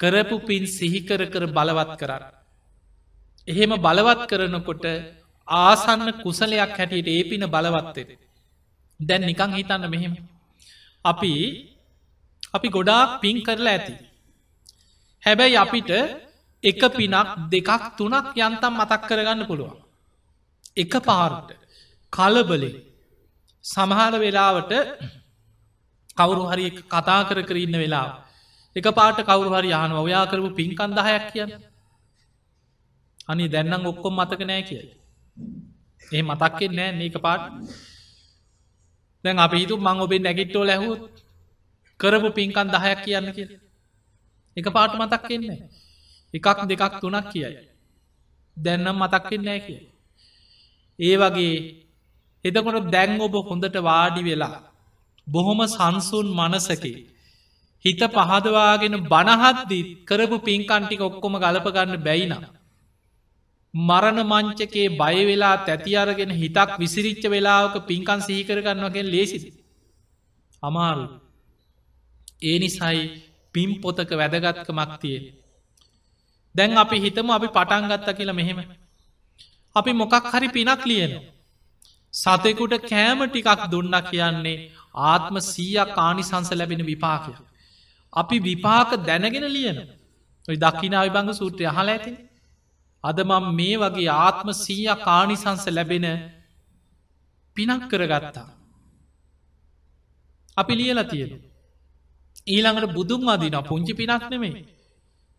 Speaker 1: කරපු පින් සිහිකර කර බලවත් කරන්න. එහෙම බලවත් කරනකොට ආසන්න කුසලයක් හැටියට ඒ පින බලවත්තේ. දැන් නිකං හිතන්න මෙහෙම. අපි අපි ගොඩාක් පින් කරලා ඇති. හැබැයි අපිට එක පිනක් දෙකක් තුනක් යන්තම් මතක් කරගන්න පුළුවන්. එක පාරට කලබලේ සමහර වෙලාවට කවුරු හරි කතා කර කර ඉන්න වෙලා එක පාට කවුරු හරි යහන ඔයා කරපු පින්කන් දහයක් කියන්න අනි දැන්නම් ඔක්කොම් මතක නෑ කිය ඒ මතක්කෙන් නෑ ඒක පාට. දැන් අප හිතු මං ඔබේ නැගිට්ටෝ ලැහුත් කරපු පින්කන් දහයක් කියන්න කිය එක පාට මතක් කෙන්නේ එකක් දෙකක් තුනක් කියයි. දැන්නම් මතක්කෙන් නෑ කිය ඒ වගේ එතකොට දැන් ඔබ හොඳට වාඩි වෙලා බොහොම සංසුන් මනසකි හිත පහදවාගෙන බණහත්දී කරපු පින්කන්ටික ඔක්කොම ගලපගන්න බැයිනම්. මරණ මංචකේ බයවෙලා තැති අරගෙන හිතක් විසිරිච්ච වෙලාවක පින්කන් සහිකරගන්නවගෙන් ලේසි. අමාරු. ඒ නිසයි පිම් පොතක වැදගත්ක මක්තිය. දැන් අපි හිතම අපි පටන්ගත්ත කියලා මෙහෙම. අපි මොකක් හරි පිනක් ලියන. සතෙකුට කෑම ටිකක් දුන්න කියන්නේ ආත්ම සීයක් කානිසංස ලැබෙන විපාකය. අපි විපාක දැනගෙන ලියන ඔයි දක්කිනා විභංග සූත්‍රය අහල ඇති අද මම් මේ වගේ ආත්ම සීය කානිසංස ලැබෙන පිනක් කරගත්තා. අපි ලියල තියෙන ඊළඟට බුදුන් අදින පුංචි පිනක් නෙමේ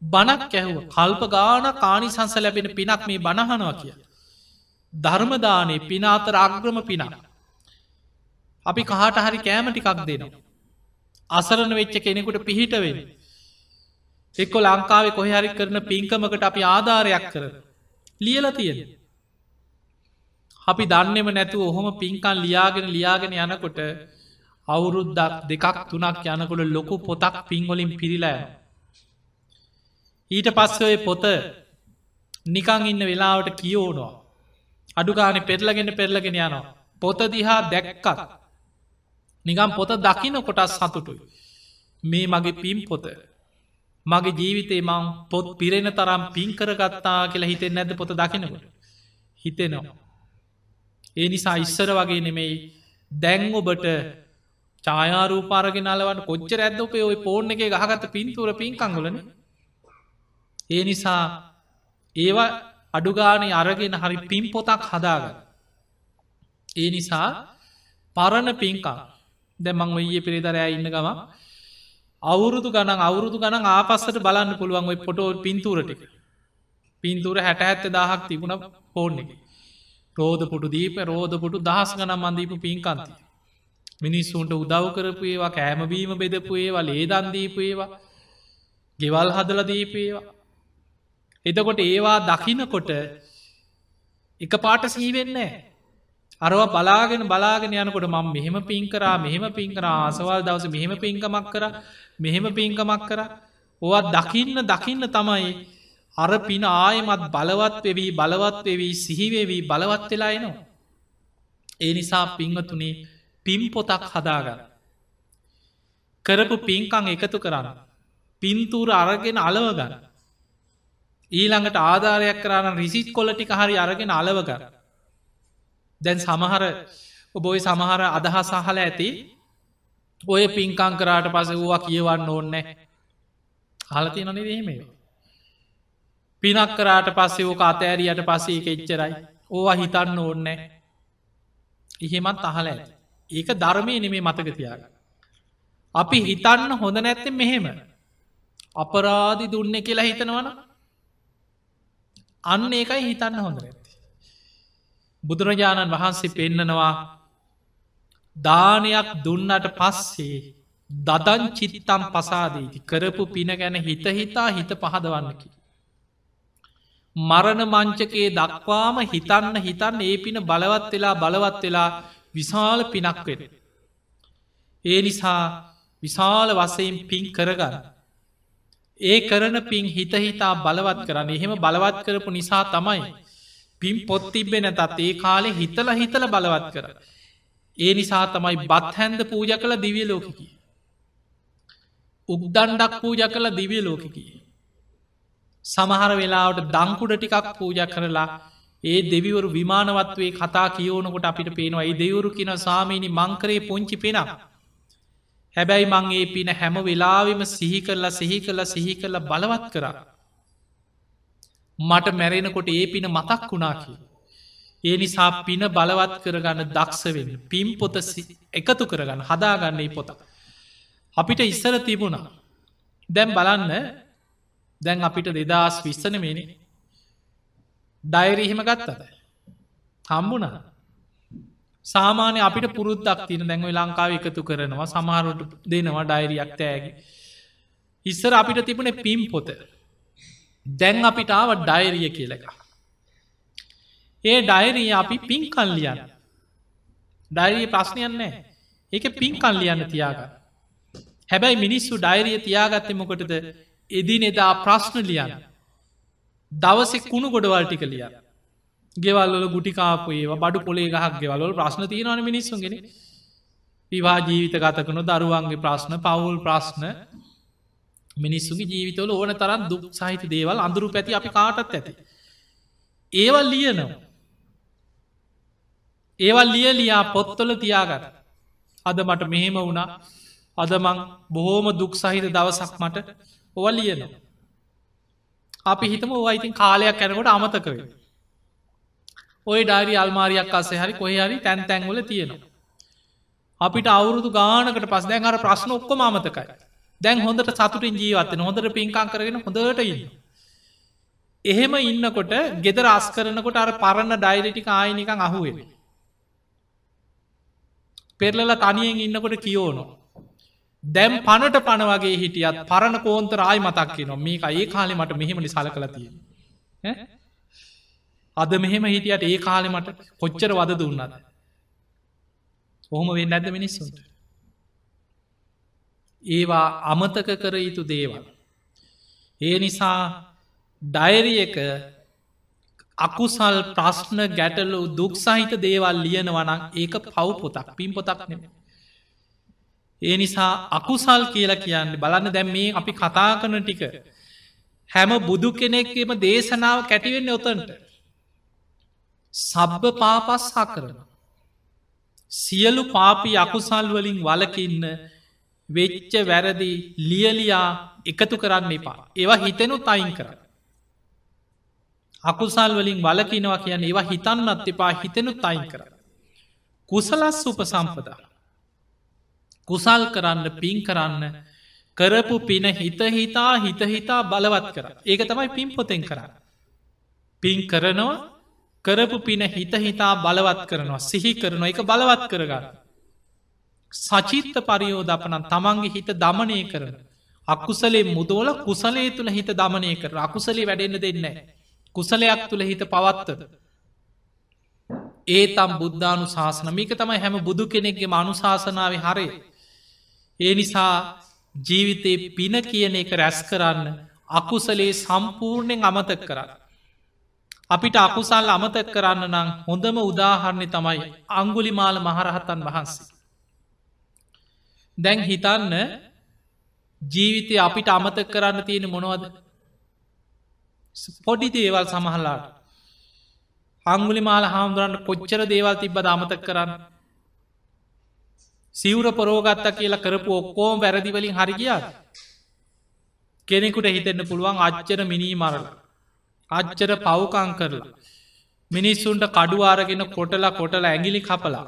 Speaker 1: බණක් ඇහුව කල්ප ගාන කානිසංස ලැබෙන පිනක් මේ බණහනවා කිය. ධර්මදානය පිනාතර අග්‍රම පිනක්. අපි කහට හරි කෑම ටිකක් දෙනවා. අසරණ වෙච්ච කෙනෙකුට පිහිටවෙන. එක්කො ලංකාවේ කොහරි කරන පින්කමකට අපි ආධාරයක් කර. ලියල තියෙන. අපි දන්නෙම නැතුව ඔහොම පින්කන් ලියාගෙන ලියාගෙන යනකොට අවුරුද්දක් දෙකක් තුනක් යනකොට ලොකු පොතක් පින්වලින් පිරිලෑ. ඊට පස්සය පොත නිකං ඉන්න වෙලාවට කියෝනවා. අඩුගාන පෙරලගෙන පෙරලගෙන යනවා. පොත දිහා දැක්කත් නිගම් පොත දකින කොටස් සතුටුයි. මේ මගේ පිම් පොත. මගේ ජීවිතේ මං පොත් පිරෙන තරම් පින් කරගත්තා කියලා හිතෙන් නැද පොත දකිනකොට. හිතෙනවා. ඒ නිසා ඉස්සර වගේ නෙමෙයි දැන් ඔබට චායාරූපාරගෙන අලවන්න කොච්චර ඇදෝපේ ඔය පෝර්ණ එක ගහගත පින්තුර පින්කංගලන ඒ නිසා ඒවා අඩුගානේ අරගෙන හරි පින් පොතක් හදාග ඒ නිසා පරණ පින්කා දැමං ඔයේ පිරිතරෑ ඉන්න ගම අවුරුදු ගණන් අවුරුදු ගණන් ආපස්සට බලන්න පුළුවන් ඔයි පොටෝ පින්තූරටික පින්තූර හැට ඇත්ත දාහක් තිබුණ පෝර්ණ එක. රෝධපුටු දීප රෝධපුටු දහස් ගනම් මන්දීපු පින්කන්ති. මිනිස්සුන්ට උදව් කරපු ඒවා කෑමබීම බෙදපු ඒවා ලේදන්දීපු ඒවා ගෙවල් හදල දීපේවා එතකොට ඒවා දකිනකොට එක පාට සීවෙන්නේ අරව බලාගෙන බලාගෙන යනකොට මං මෙහෙම පින්කරා මෙහෙම පින්කරා ආසවල් දවස මෙහෙම පින්කමක් කර මෙහෙම පින්කමක් කර ඕත් දකින්න දකින්න තමයි අර පින ආයමත් බලවත් වෙවී බලවත් වෙවී සිහිවේවී බලවත් වෙලා එනවා. ඒ නිසා පිංහතුනේ පිම් පොතක් හදාගන්න. කරපු පින්කං එකතු කරන්න. පින්තූර අරගෙන අලවගන්න. ඊළඟට ආධාරයක් කරන්න රිසිත් කොලටික හරි අරගෙන අලවගන්න. දැන් සමහර ඔබොයි සමහර අදහස් සහල ඇති ඔය පින්කං කරාට පස වූවා කියවන්න ඕන්නෑ හලති නොන දීමේ පිනක් කරාට පස්සේ ඕක අතෑරියට පස්සේ එක එච්චරයි. ඕවා හිතන්න ඕන්නෑ එහෙමත් අහල ඇති. ඒක ධර්මය නෙමේ මතකතියාග අපි හිතන්න හොඳ නැත්තෙ මෙහෙම. අපරාධි දුන්න කියලා හිතනවන අන්න ඒකයි හිතන්න හොඳ නැත බුදුරජාණන් වහන්සේ පෙන්නනවා දානයක් දුන්නට පස්සේ දදන් චිත්තම් පසාදීති කරපු පින ගැන හිත හිතා හිත පහදවන්නකි. මරණ මංචකේ දක්වාම හිතන්න හිතන්න ඒ පින බලවත් වෙලා බලවත් වෙලා විශාල පිනක් වෙන. ඒ නිසා විශාල වසයෙන් පින් කරගන්න. ඒ කරන පින් හිත හිතා බලවත් කරන්න එහෙම බලවත් කරපු නිසා තමයි පින් පොත් තිබෙන තත් ඒ කාලෙ හිතල හිතල බලවත් කර. ඒ නිසා තමයි බත් හැන්ද පූජ කළ දිවිය ලෝකකි. උක්දන්ඩක් පූජ කළ දිවිය ලෝකකි. සමහර වෙලාවට දංකුඩ ටිකක් පූජ කරලා ඒ දෙවිවරු විමානවත්වේ කතා කියෝනකොට අපිට පේනවා ඒ දෙවරු කියන සාමීනි මංකරේ පුංචි පෙනම්. හැබැයි මං ඒ පින හැම වෙලාවිම සිහි කරලා සිහි කරලා සිහි කරලා බලවත් කරා. මට මැරෙනකොට ඒ පින මතක් වුණා කිය. ඒ නිසා පින බලවත් කරගන්න දක්ෂවෙන්න පිම් පොත එකතු කරගන්න හදාගන්න ඒ පොත. අපිට ඉස්සර තිබුණා. දැම් බලන්න දැන් අපිට දෙදස් විස්සන මේනි ඩයිරීහෙම ගත්තද. හම්බුණා සාමානය අපිට පුරුද්දක් තින දැන්ව ලංකාව එකතු කරනවා සමහරුට දෙනවා ඩයිරියක් තෑගි. ඉස්සර අපිට තිබුණ පිම් පොත. දැන් අපිට ආව ඩයිරිය කියලක. ඒ ඩයිරිය අපි පින්කල් ලියන්න. ඩයිරිය ප්‍රශ්නයන්නේ ඒක පින්කල් ලියන්න තියාග. හැබැයි මිනිස්සු ඩයිරිය තියාගත්තෙ මොකොටද එදින එදා ප්‍රශ්න ලියන්න. දවසෙ කුණු ගොඩවල් ටික ලියන්න. ගෙවල්ල ගුටිකාපු ඒවා බඩු පොලේ ගහක් ගෙවල ප්‍රශ්න තියෙනවන මිනිස්සුගෙන විවා ජීවිත ගතකනු දරුවන්ගේ ප්‍රශ්න පවුල් ප්‍රශ්න මිනිස්සුගේ ජීවිතවල ඕන තරම් දුක් සහිත දේවල් අඳුරු පැති අපි කාටත් ඇති. ඒවල් ලියනවා. ඒවල් ලිය ලියා පොත්තොල තියාගත. අද මට මෙහෙම වුණා අදමං බොහෝම දුක් සහිත දවසක් මට ඔවල් ලියනවා. අපි හිතම ඔයිතින් කාලයක් කැනකොට අමතකවේ. ඔය ඩාරි අල්මාරියක් අස්සේ හරි කොහ හරි තැන් තැන්වල තියෙනවා. අපිට අවුරුදු ගානකට පස් දැන් අර ප්‍රශ්න ඔක්කො අමතකයි. දැන් හොඳට සතුටින් ජීවත්තන හොඳට පින්කං කරගෙන හොඳට ඉන්න. එහෙම ඉන්නකොට ගෙදර අස් කරනකොට අර පරණ ඩයිලිටික ආයනිකං අහුවෙන. පෙරලල තනියෙන් ඉන්නකොට කියෝනො. දැම් පනට පන වගේ හිටියත් පරණ කෝන්තර ආයි මතක් නවා මේක ඒ කාලෙ මට මෙහෙමලි සල කලතිය. අද මෙහෙම හිටියට ඒ කාලෙ මට කොච්චර වද දුන්නද. ඔහොම වෙන්න ඇද මිනිස්සුන්ට. ඒවා අමතක කර යුතු දේවල්. ඒ නිසා ඩයිරියක අකුසල් ප්‍රශ්න ගැටලු දුක් සහිත දේවල් ලියනවනං ඒක පව් පොතක් පින් පොතක් නෙම. ඒ නිසා අකුසල් කියලා කියන්න බලන්න දැම් මේ අපි කතා කරන ටික හැම බුදු කෙනෙක්ම දේශනාව කැටිවෙන්න ඔතන්ට සබ්බ පාපස්හා කරන. සියලු පාපි අකුසල් වලින් වලකින්න වෙච්ච වැරදි ලියලියා එකතු කරන්න එපා. ඒවා හිතෙනුත් අයින් කර. අකුසල් වලින් වලකිනවා කියන ඒවා හිතන්නත් එපා හිතෙනුත් අයින් කර. කුසලස් උප සම්පදා. කුසල් කරන්න පින් කරන්න කරපු පින හිත හිතා හිත හිතා බලවත් කර. ඒක තමයි පින් පොතෙන් කරන්න. පින් කරනවා කරපු පින හිත හිතා බලවත් කරනවා සිහි කරනවා එක බලවත් කරගන්න. සචිත්ත පරියෝධපනන් තමන්ගේ හිත දමනය කරන. අකුසලේ මුදෝල කුසලේ තුළ හිත දමනය කර අකුසලේ වැඩෙන්න්න දෙන්න. කුසලයක් තුළ හිත පවත්තද. ඒ තම් බුද්ධානු ශාසන මේක තමයි හැම බුදු කෙනෙක්ගේ මනුශාසනාව හරය. ඒ නිසා ජීවිතයේ පින කියන එක රැස් කරන්න අකුසලේ සම්පූර්ණයෙන් අමතක් කරන්න. අපිට අකුසල් අමතක් කරන්න නම් හොඳම උදාහරණය තමයි අංගුලිමාල මහරහතන් වහන්සේ. දැන් හිතන්න ජීවිතය අපිට අමතක කරන්න තියෙන මොනවද පොඩි දේවල් සමහල්ලාට අංගුලි මාල හාමුදුරන්න කොච්චර දේවල් තිබ්බ අමතක කරන්න සිවුර පරෝගත්ත කියලා කරපු ඔක්කෝම වැරදිවලින් හරිගියාද කෙනෙකුට හිතෙන්න්න පුළුවන් අච්චර මිනී මරලා අච්චර පව්කං කරලා. මිනිස්සුන්ට කඩුවාරගෙන කොටලා කොටලා ඇගිලි කපලා.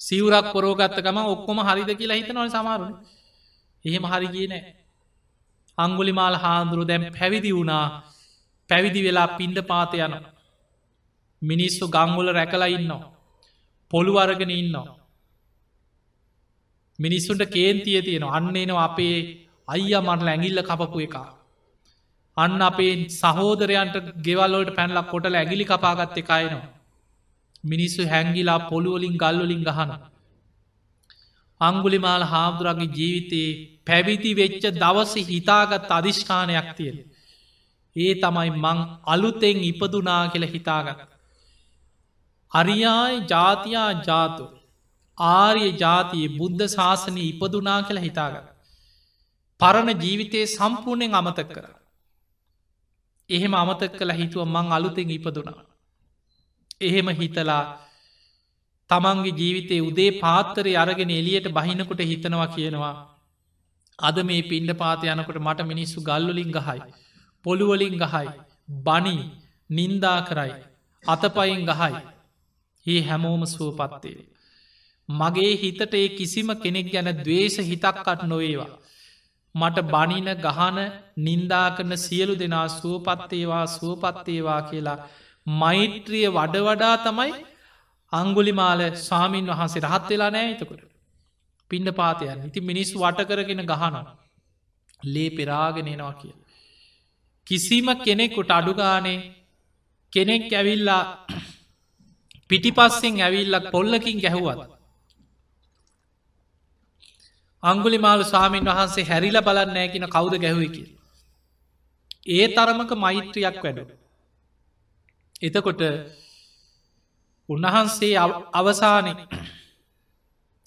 Speaker 1: සිවරක් පොරෝගත්තකම ඔක්කොම හරිද කියලා හිතනවන සමාරුණ. එහෙම හරි කිය නෑ. අංගුලි මාල් හාන්දුරු දැම් පැවිදි වුණා පැවිදි වෙලා පින්ඩ පාත යන. මිනිස්සු ගංගොල රැකලා ඉන්නවා. පොළු අරගෙන ඉන්නවා. මිනිස්සුන්ට කේන්තිය තියෙන අන්නේනවා අපේ අයිය මටල ඇගිල්ල කපපු එකා. අන්න අපේ සහෝදරයන්ට ගෙවල්ලෝට පැනලක් කොටල ඇගිලි කපාගත්ත එකයිනවා. මිනිස්සු හැංගිලා පොළුවලින් ගල්වලින් ගහන. අංගුලිමාල හාමුදුරගේ ජීවිතයේ පැවිදි වෙච්ච දවස හිතාගත් අධිෂ්ඨානයක් තියෙන. ඒ තමයි මං අලුතෙන් ඉපදුනා කියල හිතාගත්. අරියායි ජාතියා ජාතු ආර්ය ජාතියේ බුද්ධ ශාසනය ඉපදුනා කියල හිතාගත්. පරණ ජීවිතයේ සම්පූර්ණයෙන් අමතක් කර. එහෙම අමතක් කළ හිතුව මං අලුතෙන් ඉපදුනා. එහෙම හිතලා තමන්ගේ ජීවිතේ උදේ පාත්තරය අරගෙන එලියට බහිනකොට හිතනවා කියනවා. අද මේ පින්ඩ පාත යනකොට මට මිනිස්සු ගල්ලුලින් ගහයි. පොළුවලින් ගහයි. බනි නින්දා කරයි. අතපයින් ගහයි. ඒ හැමෝම සුවපත්තේ. මගේ හිතට ඒ කිසිම කෙනෙක් ගැන දවේශ හිතක්කට නොවේවා. මට බනින ගහන නින්දා කරන සියලු දෙනා සුවපත්තේවා සුවපත්තේවා කියලා මෛත්‍රිය වඩ වඩා තමයි අංගුලිමාල ස්වාමීන් වහන්සේ රහත් වෙලා නෑ එතකොට. පින්ඩ පාතයන් ඉති මිනිස් වට කරගෙන ගහනවා. ලේ පෙරාගෙනනවා කිය. කිසිම කෙනෙකුට අඩුගානේ කෙනෙක් ඇවිල්ලා පිටිපස්සෙන් ඇවිල්ලක් පොල්ලකින් ගැහුවත්. අංගුලිමාල ස්වාමීන් වහන්සේ හැරිල බලන්නෑ කියෙන කවුද ගැහුවකි. ඒ තරමක මෛත්‍රියක් වැඩ. එතකොට උන්වහන්සේ අවසානය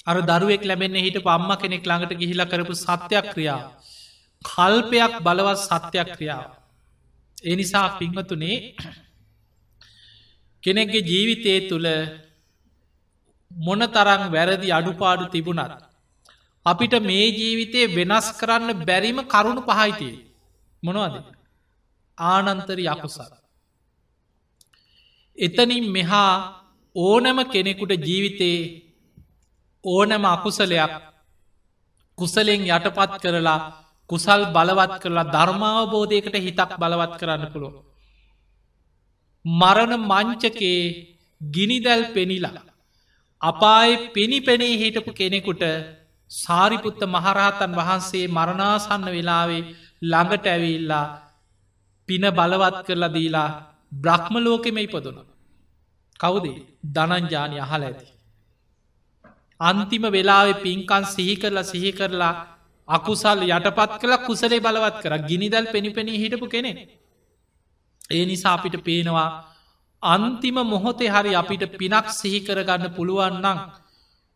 Speaker 1: අර දරුවෙක් ලැබෙන්නේ හිට පම්ම කෙනෙක් ළඟට ගිහිල කරපු සත්‍යයක් ක්‍රියා. කල්පයක් බලවත් සත්‍යයක් ක්‍රියාව. ඒ නිසා පිංහතුනේ කෙනෙක්ගේ ජීවිතය තුළ මොන තරං වැරදි අඩුපාඩු තිබුණත්. අපිට මේ ජීවිතය වෙනස් කරන්න බැරිම කරුණු පහයිතිය. මොනවද. ආනන්තරි අකුසර. එතනින් මෙහා ඕනම කෙනෙකුට ජීවිතයේ ඕනම අකුසලයක් කුසලෙන් යටපත් කරලා කුසල් බලවත් කරලා ධර්මාවබෝධයකට හිතක් බලවත් කරන්න පුළුව. මරණ මංචකේ ගිනිදැල් පෙනිලා. අපායි පෙනි පෙනේ හිටපු කෙනෙකුට සාරිපුත්ත මහරහතන් වහන්සේ මරණාසන්න වෙලාවේ ළඟට ඇවිල්ලා පින බලවත් කරලා දීලා බ්‍රහ්ම ලෝකෙම ඉපදුන. කවුදේ දනංජානය අහල ඇති. අන්තිම වෙලාවෙ පින්කන් සිහි කරලා සිහි කරලා අකුසල් යටපත් කළ කුසලේ බලවත් කර ගිනිදල් පෙනිපෙනී හිටපු කෙනෙ. ඒ නිසා අපිට පේනවා අන්තිම මොහොතේ හරි අපිට පිනක් සිහි කරගන්න පුළුවන්නම්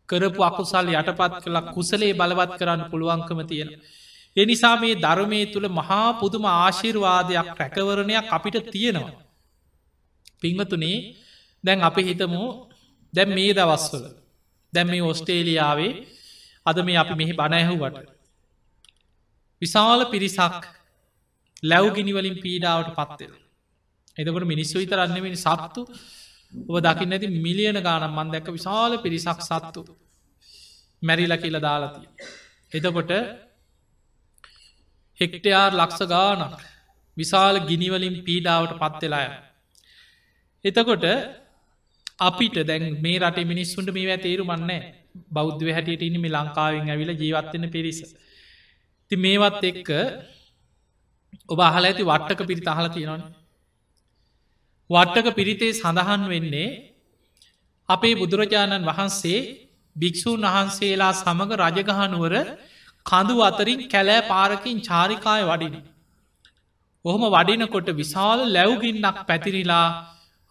Speaker 1: කරපු අකුසල් යටපත් කළ කුසලේ බලවත් කරන්න පුළුවන්කම තියෙන. එනිසා මේ ධර්මය තුළ මහා පුදුම ආශිර්වාදයක් රැකවරණයක් අපිට තියෙනවා. පිංහතුනේ දැන් අපි හිතමු දැම් මේ දවස්වල දැම් මේ ඔස්ටේලියාවේ අද මේ අපි මෙහි බණැහුවට විශාල පිරිසක් ලැව්ගිනිවලින් පීඩාවට පත්වෙන එතකට මිනිස්සු විතරන්නමනි සත්තු ඔබ දකින්න ඇති මිලියන ගානම් මන් දැක විශාල පිරිසක් සත්තු මැරිල කියල දාලතිය එතකොට හෙක්ටයාර් ලක්ෂ ගානක් විශාල ගිනිවලින් පීඩාවට පත්වෙලාය එතකොට අපිට දැන් මේ රට මිනිස්සුන්ට මේ තේරු මන්නේ බෞද්ධ හැටියට ඉනිමි ලංකාවෙන් ඇවිල ජීවත්වන්න පිරිස. ති මේවත් එක්ක ඔබ අහල ඇති වට්ටක පිරිත අහල තියෙනවන. වට්ටක පිරිතේ සඳහන් වෙන්නේ අපේ බුදුරජාණන් වහන්සේ භික්‍ෂූන් වහන්සේලා සමඟ රජගහනුවර කඳු අතරින් කැලෑ පාරකින් චාරිකාය වඩින. ඔහොම වඩිනකොට විශාල ලැව්ගින්නක් පැතිරිලා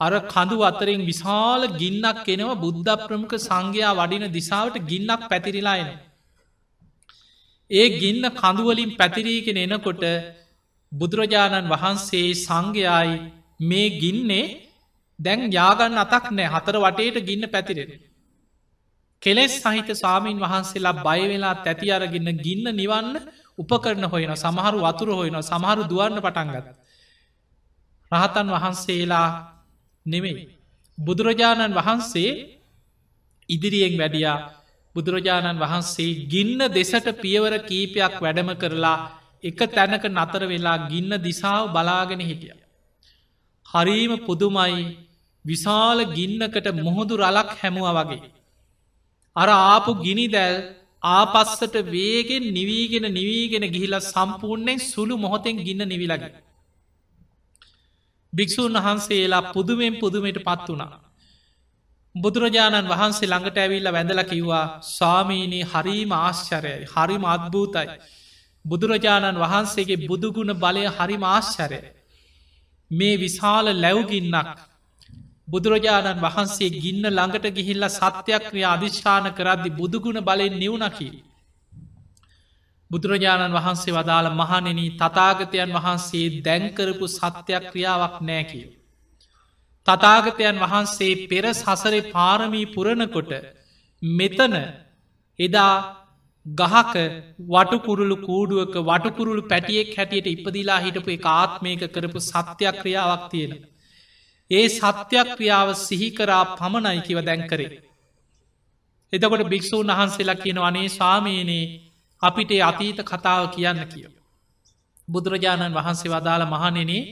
Speaker 1: අර කඳු අතරින් විශාල ගින්නක් එනවා බුද්ධ ප්‍රමුඛ සංඝයා වඩින දිසාවට ගින්නක් පැතිරිලායන. ඒ ගින්න කඳුවලින් පැතිරීගෙන එනකොට බුදුරජාණන් වහන්සේ සංඝයායි මේ ගින්නේ දැන් යාගන්න අතක් නෑ හතර වටේට ගින්න පැතිරෙන. කෙලෙස් සහිත සාමීන් වහන්සේලා බයවෙලා තැති අරගන්න ගින්න නිවන්න උපකරන හොයන සමහරු වතුර හොයන සමහරු දුවන්න පටන්ගත්. රහතන් වහන්සේලා නෙමෙයි. බුදුරජාණන් වහන්සේ ඉදිරියෙන් වැඩියා බුදුරජාණන් වහන්සේ ගින්න දෙසට පියවර කීපයක් වැඩම කරලා එක තැනක නතර වෙලා ගින්න දිසාව බලාගෙන හිටිය. හරීම පුදුමයි විශාල ගින්නකට මුහුදු රලක් හැමුව වගේ. අර ආපු ගිනි දැල් ආපස්සට වේගෙන් නිවීගෙන නිවීගෙන ගිහිල සම්පූර්ණයෙන් සුළු මොහොතෙන් ගින්න නිවිලගේ. භික්‍ෂූන් වහන්සේලා පුදුමෙන් පුදුමයට පත් වනා. බුදුරජාණන් වහන්සේ ළඟට ඇවිල්ල වැඳල කිව්වා ස්වාමීනී හරිම ආශ්චරයයි හරිම අත්භූතයි. බුදුරජාණන් වහන්සේගේ බුදුගුණ බලය හරිම ආශ්චරය. මේ විශාල ලැව්ගින්නක් බුදුරජාණන් වහන්සේ ගින්න ළඟට ගිහිල්ල සත්‍යයක්ක්‍රිය අධිශ්ාන කරද්දි බුදුගුණ බලෙන් නිවුණකි. බුදුරජාණන් වහන්සේ වදාළ මහනෙන තතාගතයන් වහන්සේ දැන්කරපු සත්‍යයක් ක්‍රියාවක් නෑකිව. තතාගතයන් වහන්සේ පෙර සසරේ පාරමී පුරණකොට මෙතන එදා ගහක වටකුරුළු කූඩුවක වටකුරුළු පැටියෙක් හැටියට ඉපදිලා හිටපු එක ආත්මයක කරපු සත්‍යයක් ක්‍රියාවක් තියෙන. ඒ සත්‍යයක් ක්‍රියාව සිහිකරා පමණයි කිව දැන්කරේ. එතකොට භික්‍ෂූන් වහන්සේලා කියන අනේ ස්වාමීනයේ අපිට අතීත කතාව කියන්න කියව. බුදුරජාණන් වහන්සේ වදාළ මහනෙනේ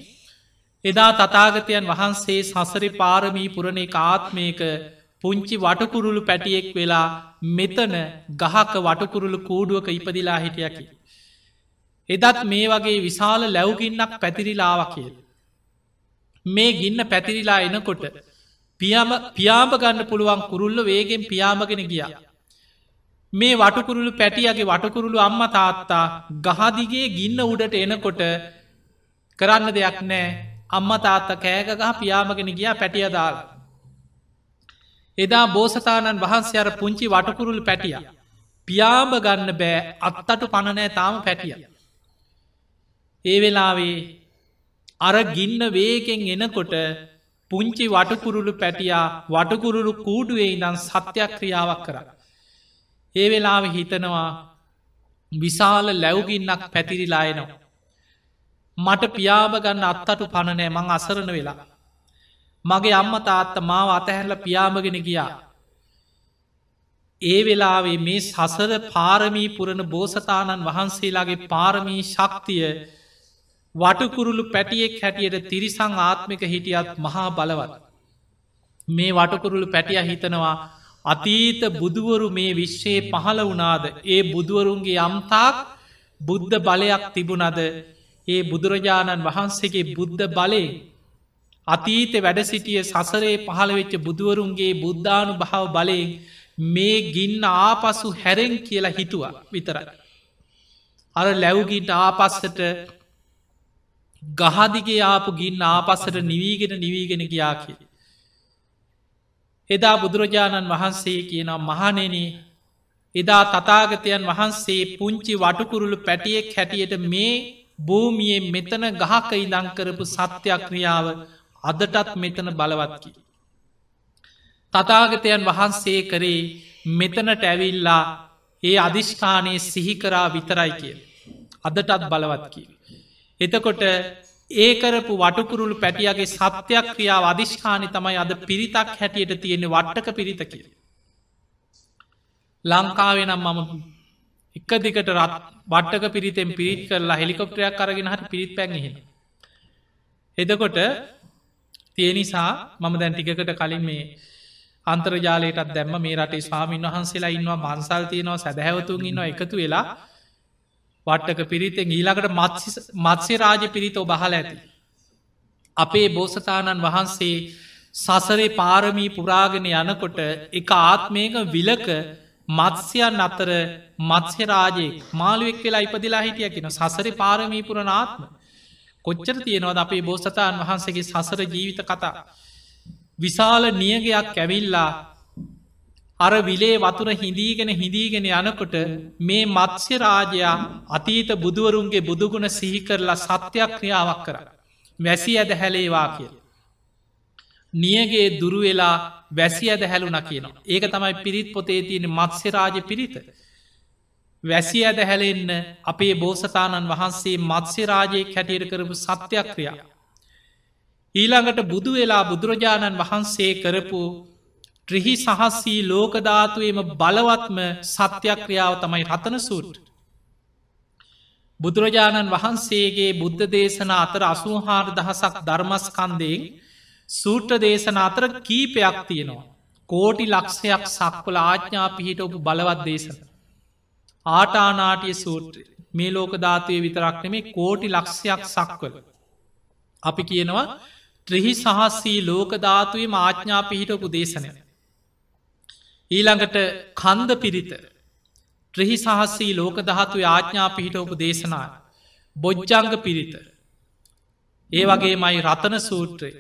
Speaker 1: එදා තතාගතයන් වහන්සේ සසරි පාරමී පුරණේ ආත්මයක පුංචි වටකුරුළු පැටියෙක් වෙලා මෙතන ගහක වටකුරුළු කූඩුවක ඉපදිලා හිටියකි. එදත් මේ වගේ විශාල ලැව්ගින්නක් පැතිරිලාව කියල්. මේ ගින්න පැතිරිලා එනකොට පියම පියාඹ ගන්න පුළුවන් කුරුල්ල වේගෙන් පියාමගෙන ගියා. මේ වටකුරුළු පැටියගේ වටකුරුළු අම්ම තාත්තා ගහදිගේ ගින්න උඩට එනකොට කරන්න දෙයක් නෑ අම්ම තාත්ත කෑගගහ පියාමගෙන ගියා පැටිය දාල්. එදා බෝසතාණන් වහන්සේ අර පුංචි වටකුරුළු පැටිය. පියාඹ ගන්න බෑ අත්තටු පණනෑ තාම පැටිය. ඒ වෙලාවේ අර ගින්න වේගෙන් එනකොට පුංචි වටකුරුළු පැටියා වටකුරුළු කූඩුවේ ඉදන් සත්‍යයක් ක්‍රියාවක් කර. ඒ වෙලාව හිතනවා විශාල ලැව්ගින්නක් පැතිරිලායනවා. මට පියාබ ගන්න අත්තටු පණනෑ මං අසරණ වෙලා. මගේ අම්ම තාත්ත මාව අතහැරල පියාමගෙන ගියා. ඒ වෙලාවේ මේ සසර පාරමී පුරණ බෝසතාණන් වහන්සේලාගේ පාරමී ශක්තිය වටකුරුළු පැටියෙක් හැටියට තිරිසං ආත්මික හිටියත් මහා බලවත්. මේ වටකුරුළු පැටිය හිතනවා අතීත බුදුවරු මේ විශ්වයේ පහළ වනාද ඒ බුදුවරුන්ගේ යම්තාක් බුද්ධ බලයක් තිබුණද ඒ බුදුරජාණන් වහන්සේගේ බුද්ධ බලේ අතීත වැඩ සිටිය සසරේ පහළවෙච්ච බුදුවරුන්ගේ බුද්ධානු භාව බලයෙන් මේ ගින්න ආපසු හැරෙන් කියලා හිතුවා විතරයි. අර ලැව්ගින්ට ආපස්සට ගහදිගේ ආපු ගින්න ආපස්සට නිවීගෙන නිවීගෙන ගියා කිය. එදා බුදුරජාණන් වහන්සේ කියනම් මහනෙන එදා තතාගතයන් වහන්සේ පුංචි වටකුරුළු පැටියෙක් හැටියට මේ භූමියයෙන් මෙතන ගහක ඉදංකරපු සත්‍යක්‍රියාව අදටත් මෙතන බලවත්කි. තතාගතයන් වහන්සේ කරේ මෙතනට ඇවිල්ලා ඒ අධිෂ්ඨානයේ සිහිකරා විතරයි කිය. අදටත් බලවත්කි. එතකොට ඒකරපු වටකුරුළු පැටියගේ සත්‍යයක් ක්‍රියාව අධිෂ්ඨානි තමයි අද පිරිතක් හැටියට තියෙන වට්ටක පිරිත කිය. ලංකාවෙනම් මම එක දිකට රත් බට්ටක පිරිතෙන් පිරිත් කරලා හෙලිකොප්ටරයක් කරගෙන හට පිරිත් පැන්හෙන. එදකොට තියනිසා මම දැන් ටිකට කලින් මේ අන්තර්ජාලයටත් දැම්ම මේ රටේ ස්වාමීන් වහන්සේලා ඉන්නවා මන්සල් තියනවා සැදැහැවතුන් ඉන්නවා එකතු වෙලා වට්ටක පිරිතෙන් ඊළකට මත්ස්‍ය රාජ පිරිතෝ බහල ඇති. අපේ බෝසතාණන් වහන්සේ සසරේ පාරමී පුරාගෙන යනකොට එක ආත්මයක විලක මත්ස්‍යයන් අතර මත්ස්‍යරාජයේ මාළුවෙක් වෙලා ඉපදිලා හිටිය කියෙන සසර පාරමී පුරණාත්ම කොච්චර තියෙනවද අපේ බෝසතාන් වහන්සේගේ සසර ජීවිත කතා. විශාල නියගයක් ඇවිල්ලා අර විලේ වතුර හිදීගෙන හිදීගෙන යනකොට මේ මත්ස්‍ය රාජයා අතීත බුදුවරුන්ගේ බුදුගුණ සිහිකරලා සත්‍යයක් ක්‍රියාවක් කර. වැසි ඇද හැලේවා කියල. නියගේ දුරුවෙලා වැසි ඇද හැලුන කියනවා. ඒක තමයි පිරිත් පොතේ තියෙන මත්ස්‍යරාජ පිරිත. වැසි ඇද හැලෙන්න අපේ බෝසතාණන් වහන්සේ මත්ස්‍යරාජයෙක් හැටියට කරපු සත්‍යයක් ක්‍රියා. ඊළඟට බුදු වෙලා බුදුරජාණන් වහන්සේ කරපු ත්‍රහි සහස්සී ලෝකධාතුවේම බලවත්ම සත්‍යක්‍රියාව තමයි රතන සූට්. බුදුරජාණන් වහන්සේගේ බුද්ධ දේශන අතර අසූහාර දහසක් ධර්මස්කන්දයෙන් සූට්‍ර දේශන අතර කීපයක් තියෙනවා. කෝටි ලක්ෂයක් සක්වල ආඥා පිහිට ඔපු බලවත් දේශන. ආටානාටිය සූට්‍ර මේ ලෝක ධාතුවය විතරක් නෙමේ කෝටි ලක්ෂයක් සක්වල. අපි කියනවා ත්‍රහි සහස්සී ලෝක ධාතුවේ මාඥා පිහිටපු දේශනය. ඊළඟට කන්ද පිරිත. ත්‍රහි සහස්සී ලෝක දහතු ආඥා පිහිටෝපු දේශනා. බොජ්ජංග පිරිත. ඒ වගේ මයි රතන සූත්‍රය.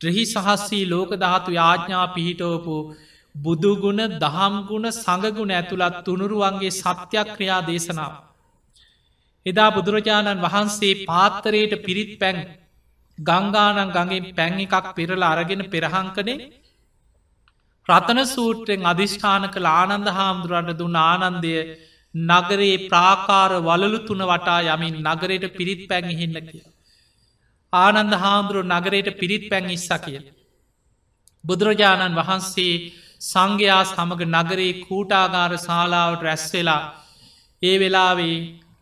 Speaker 1: ත්‍රහි සහස්සී ලෝක දහතු යාඥා පිහිටෝපු බුදුගුණ දහම්ගුණ සඟගුණ ඇතුළත් තුනුරුවන්ගේ සත්‍යක්‍රියා දේශනාව. එදා බුදුරජාණන් වහන්සේ පාත්තරයට පිරිත් පැන් ගංගානන් ගඟෙන් පැන් එකක් පෙරල අරගෙන පෙරහංකනේ රතන සූට්‍රයෙන් අධිෂ්ඨාන කළ ආනන්ද හාමුදුරන්ට දුන්න ආනන්දය නගරේ ප්‍රාකාර වලලු තුන වටා යමින් නගරයට පිරිත් පැන්හින්න කිය. ආනන්ද හාමුදුරුව නගරයට පිරිත් පැන් ඉස්ස කිය. බුදුරජාණන් වහන්සේ සංඝයා සමඟ නගරේ කූටාගාර ශාලාවට රැස්වෙලා ඒ වෙලාවේ